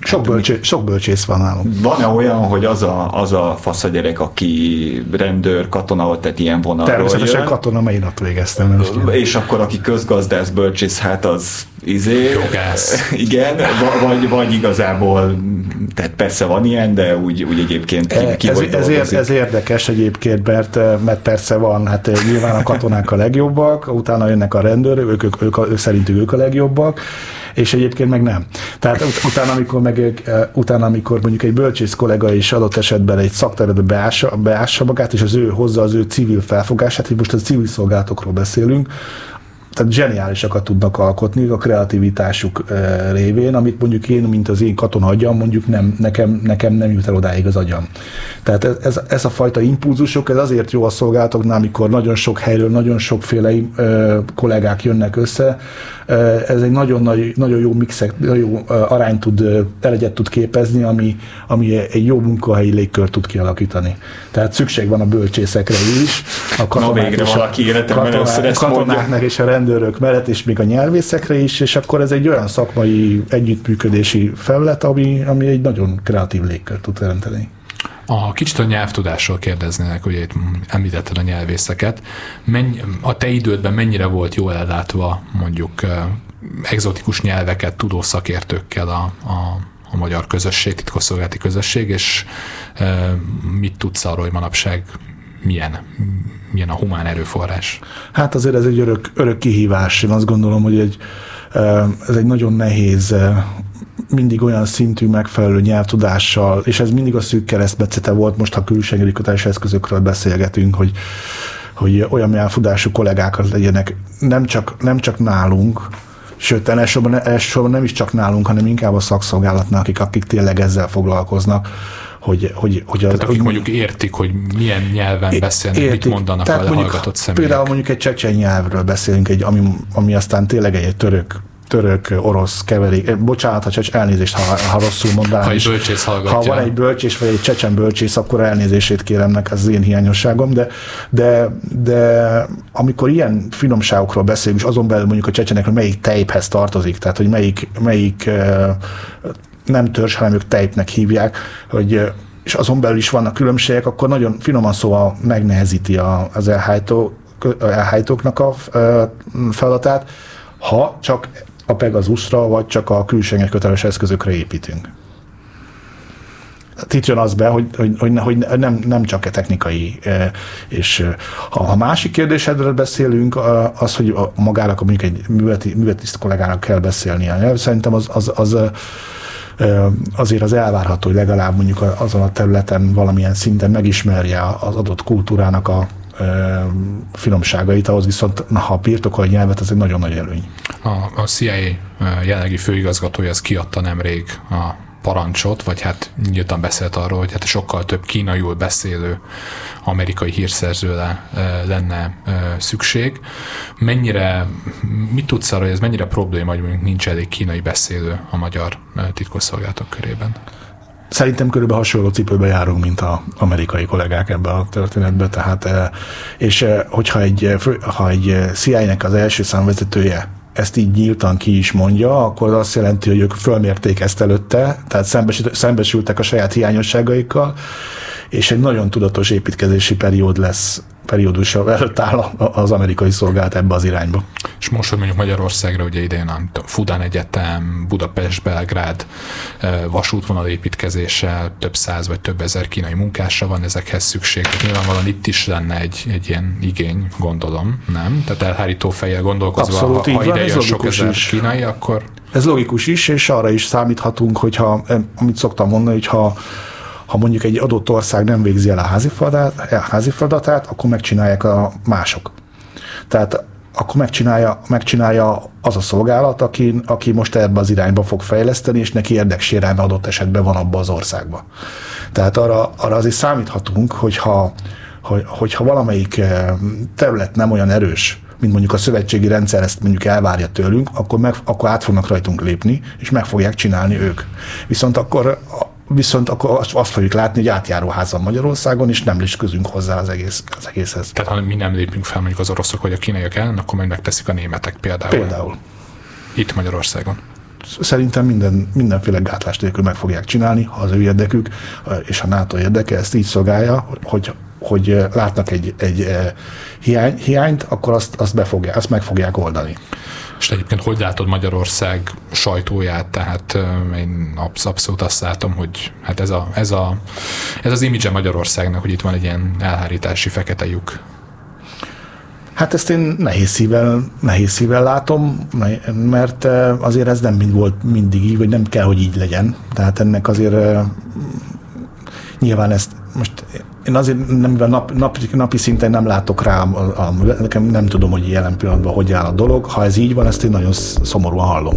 sok, bölcsé, sok bölcsész van nálunk. Van-e olyan, hogy az a, az a fasz a gyerek, aki rendőr, katona, tehát ilyen vonalról Természetesen jön, katona, melyinak végeztem. És akkor aki közgazdász, bölcsész, hát az izé, Jogász. Igen, vagy, vagy igazából, tehát persze van ilyen, de úgy, úgy egyébként ki, ki ez, ez, ér, ez érdekes egyébként, mert, mert persze van, hát nyilván a katonák a legjobbak, utána jönnek a rendőrök, ők, ők, ők, ők szerintük ők a legjobbak, és egyébként meg nem. Tehát ut- utána, amikor, meg, utána, amikor mondjuk egy bölcsész kollega is adott esetben egy szakterületbe beássa, beássa magát, és az ő hozza az ő civil felfogását, hogy most a civil szolgálatokról beszélünk, tehát zseniálisakat tudnak alkotni a kreativitásuk révén, amit mondjuk én, mint az én katona agyam, mondjuk nem, nekem, nekem nem jut el odáig az agyam. Tehát ez, ez, a fajta impulzusok, ez azért jó a szolgálatoknál, amikor nagyon sok helyről, nagyon sokféle ö, kollégák jönnek össze, ez egy nagyon, nagy, nagyon jó mixet, nagyon jó arányt tud, elegyet tud képezni, ami, ami egy jó munkahelyi légkört tud kialakítani. Tehát szükség van a bölcsészekre is, a katonák, és a, katonák, katonáknak és a rendőrök mellett, és még a nyelvészekre is, és akkor ez egy olyan szakmai együttműködési felület, ami, ami egy nagyon kreatív légkört tud teremteni. A kicsit a nyelvtudásról kérdeznének, ugye itt említetted a nyelvészeket. Menny, a te idődben mennyire volt jól ellátva mondjuk exotikus nyelveket tudó szakértőkkel a, a, a magyar közösség, titkosszolgálati közösség, és e, mit tudsz arról, hogy manapság milyen, milyen a humán erőforrás? Hát azért ez egy örök, örök kihívás. Én azt gondolom, hogy egy, ez egy nagyon nehéz mindig olyan szintű megfelelő nyelvtudással, és ez mindig a szűk keresztbecete volt, most ha külsengeri eszközökről beszélgetünk, hogy, hogy olyan nyelvtudású kollégákat legyenek, nem csak, nem csak nálunk, sőt, elsősorban, elsősorban nem is csak nálunk, hanem inkább a szakszolgálatnál, akik, akik tényleg ezzel foglalkoznak, hogy, hogy, hogy az, Tehát akik mondjuk értik, hogy milyen nyelven beszélnek, értik. mit mondanak Tehát a lehallgatott személyek. Például mondjuk egy csecsen nyelvről beszélünk, egy, ami, ami aztán tényleg egy török, orosz keverék. Eh, bocsánat, ha csecs, elnézést, ha, ha rosszul mondanám. Ha egy bölcsész hallgatja. Ha van egy bölcsész, vagy egy csecsen bölcsész, akkor elnézését kérem meg, ez az én hiányosságom, de, de, de amikor ilyen finomságokról beszélünk, és azon belül mondjuk a csecsenekről melyik tejphez tartozik, tehát hogy melyik, melyik nem törzs, hanem ők tejpnek hívják, hogy és azon belül is vannak különbségek, akkor nagyon finoman szóval megnehezíti az elhájtó, elhájtóknak a feladatát, ha csak a Pegasusra, vagy csak a külsőnek köteles eszközökre építünk. Itt jön az be, hogy, hogy, hogy, hogy nem, nem csak a technikai. És ha a másik kérdésedről beszélünk, az, hogy magának, mondjuk egy műveti, művetiszt kollégának kell beszélnie. Szerintem az, az, az azért az elvárható, hogy legalább mondjuk azon a területen valamilyen szinten megismerje az adott kultúrának a finomságait, ahhoz viszont ha birtokol a nyelvet, az egy nagyon nagy előny. A, a CIA jelenlegi főigazgatója az kiadta nemrég a parancsot, vagy hát nyíltan beszélt arról, hogy hát sokkal több kínaiul beszélő amerikai hírszerző lenne szükség. Mennyire, mit tudsz arra, hogy ez mennyire probléma, hogy nincs elég kínai beszélő a magyar titkosszolgálatok körében? Szerintem körülbelül hasonló cipőbe járunk, mint az amerikai kollégák ebbe a történetbe, tehát és hogyha egy, ha egy CIA-nek az első számvezetője ezt így nyíltan ki is mondja, akkor az azt jelenti, hogy ők fölmérték ezt előtte, tehát szembesültek a saját hiányosságaikkal, és egy nagyon tudatos építkezési periód lesz periódussal előtt áll az amerikai szolgálat ebbe az irányba. És most, hogy mondjuk Magyarországra, ugye idén a Fudán Egyetem, Budapest, Belgrád vasútvonal építkezéssel több száz vagy több ezer kínai munkásra van ezekhez szükség. Nyilvánvalóan itt is lenne egy, egy ilyen igény, gondolom, nem? Tehát elhárító fejjel gondolkozva, Abszolút, ha, ha ide jön sok ezer is. kínai, akkor... Ez logikus is, és arra is számíthatunk, hogyha, amit szoktam mondani, hogyha ha mondjuk egy adott ország nem végzi el a házi, feladat, feladatát, akkor megcsinálják a mások. Tehát akkor megcsinálja, megcsinálja az a szolgálat, aki, aki most ebbe az irányba fog fejleszteni, és neki érdeksérelme adott esetben van abba az országba. Tehát arra, arra azért számíthatunk, hogyha, hogy, hogyha valamelyik eh, terület nem olyan erős, mint mondjuk a szövetségi rendszer ezt mondjuk elvárja tőlünk, akkor, meg, akkor át fognak rajtunk lépni, és meg fogják csinálni ők. Viszont akkor viszont akkor azt, azt fogjuk látni, hogy átjáróházan Magyarországon, és nem közünk hozzá az, egész, az egészhez. Tehát ha mi nem lépünk fel mondjuk az oroszok vagy a kínaiak ellen, akkor majd megteszik a németek például. Például. Itt Magyarországon. Szerintem minden, mindenféle gátlást nélkül meg fogják csinálni, ha az ő érdekük, és a NATO érdeke ezt így szolgálja, hogy, hogy látnak egy, egy hiány, hiányt, akkor azt, azt, befogják, azt meg fogják oldani. És egyébként hogy látod Magyarország sajtóját? Tehát én abszolút azt látom, hogy hát ez, a, ez, a, ez az imidzse Magyarországnak, hogy itt van egy ilyen elhárítási fekete lyuk. Hát ezt én nehéz szívvel, nehéz szívvel látom, mert azért ez nem mind volt mindig így, vagy nem kell, hogy így legyen. Tehát ennek azért nyilván ezt most én azért nem, mivel nap, nap, napi szinten nem látok rá, a, a, nekem nem tudom, hogy jelen pillanatban hogy áll a dolog. Ha ez így van, ezt én nagyon szomorúan hallom.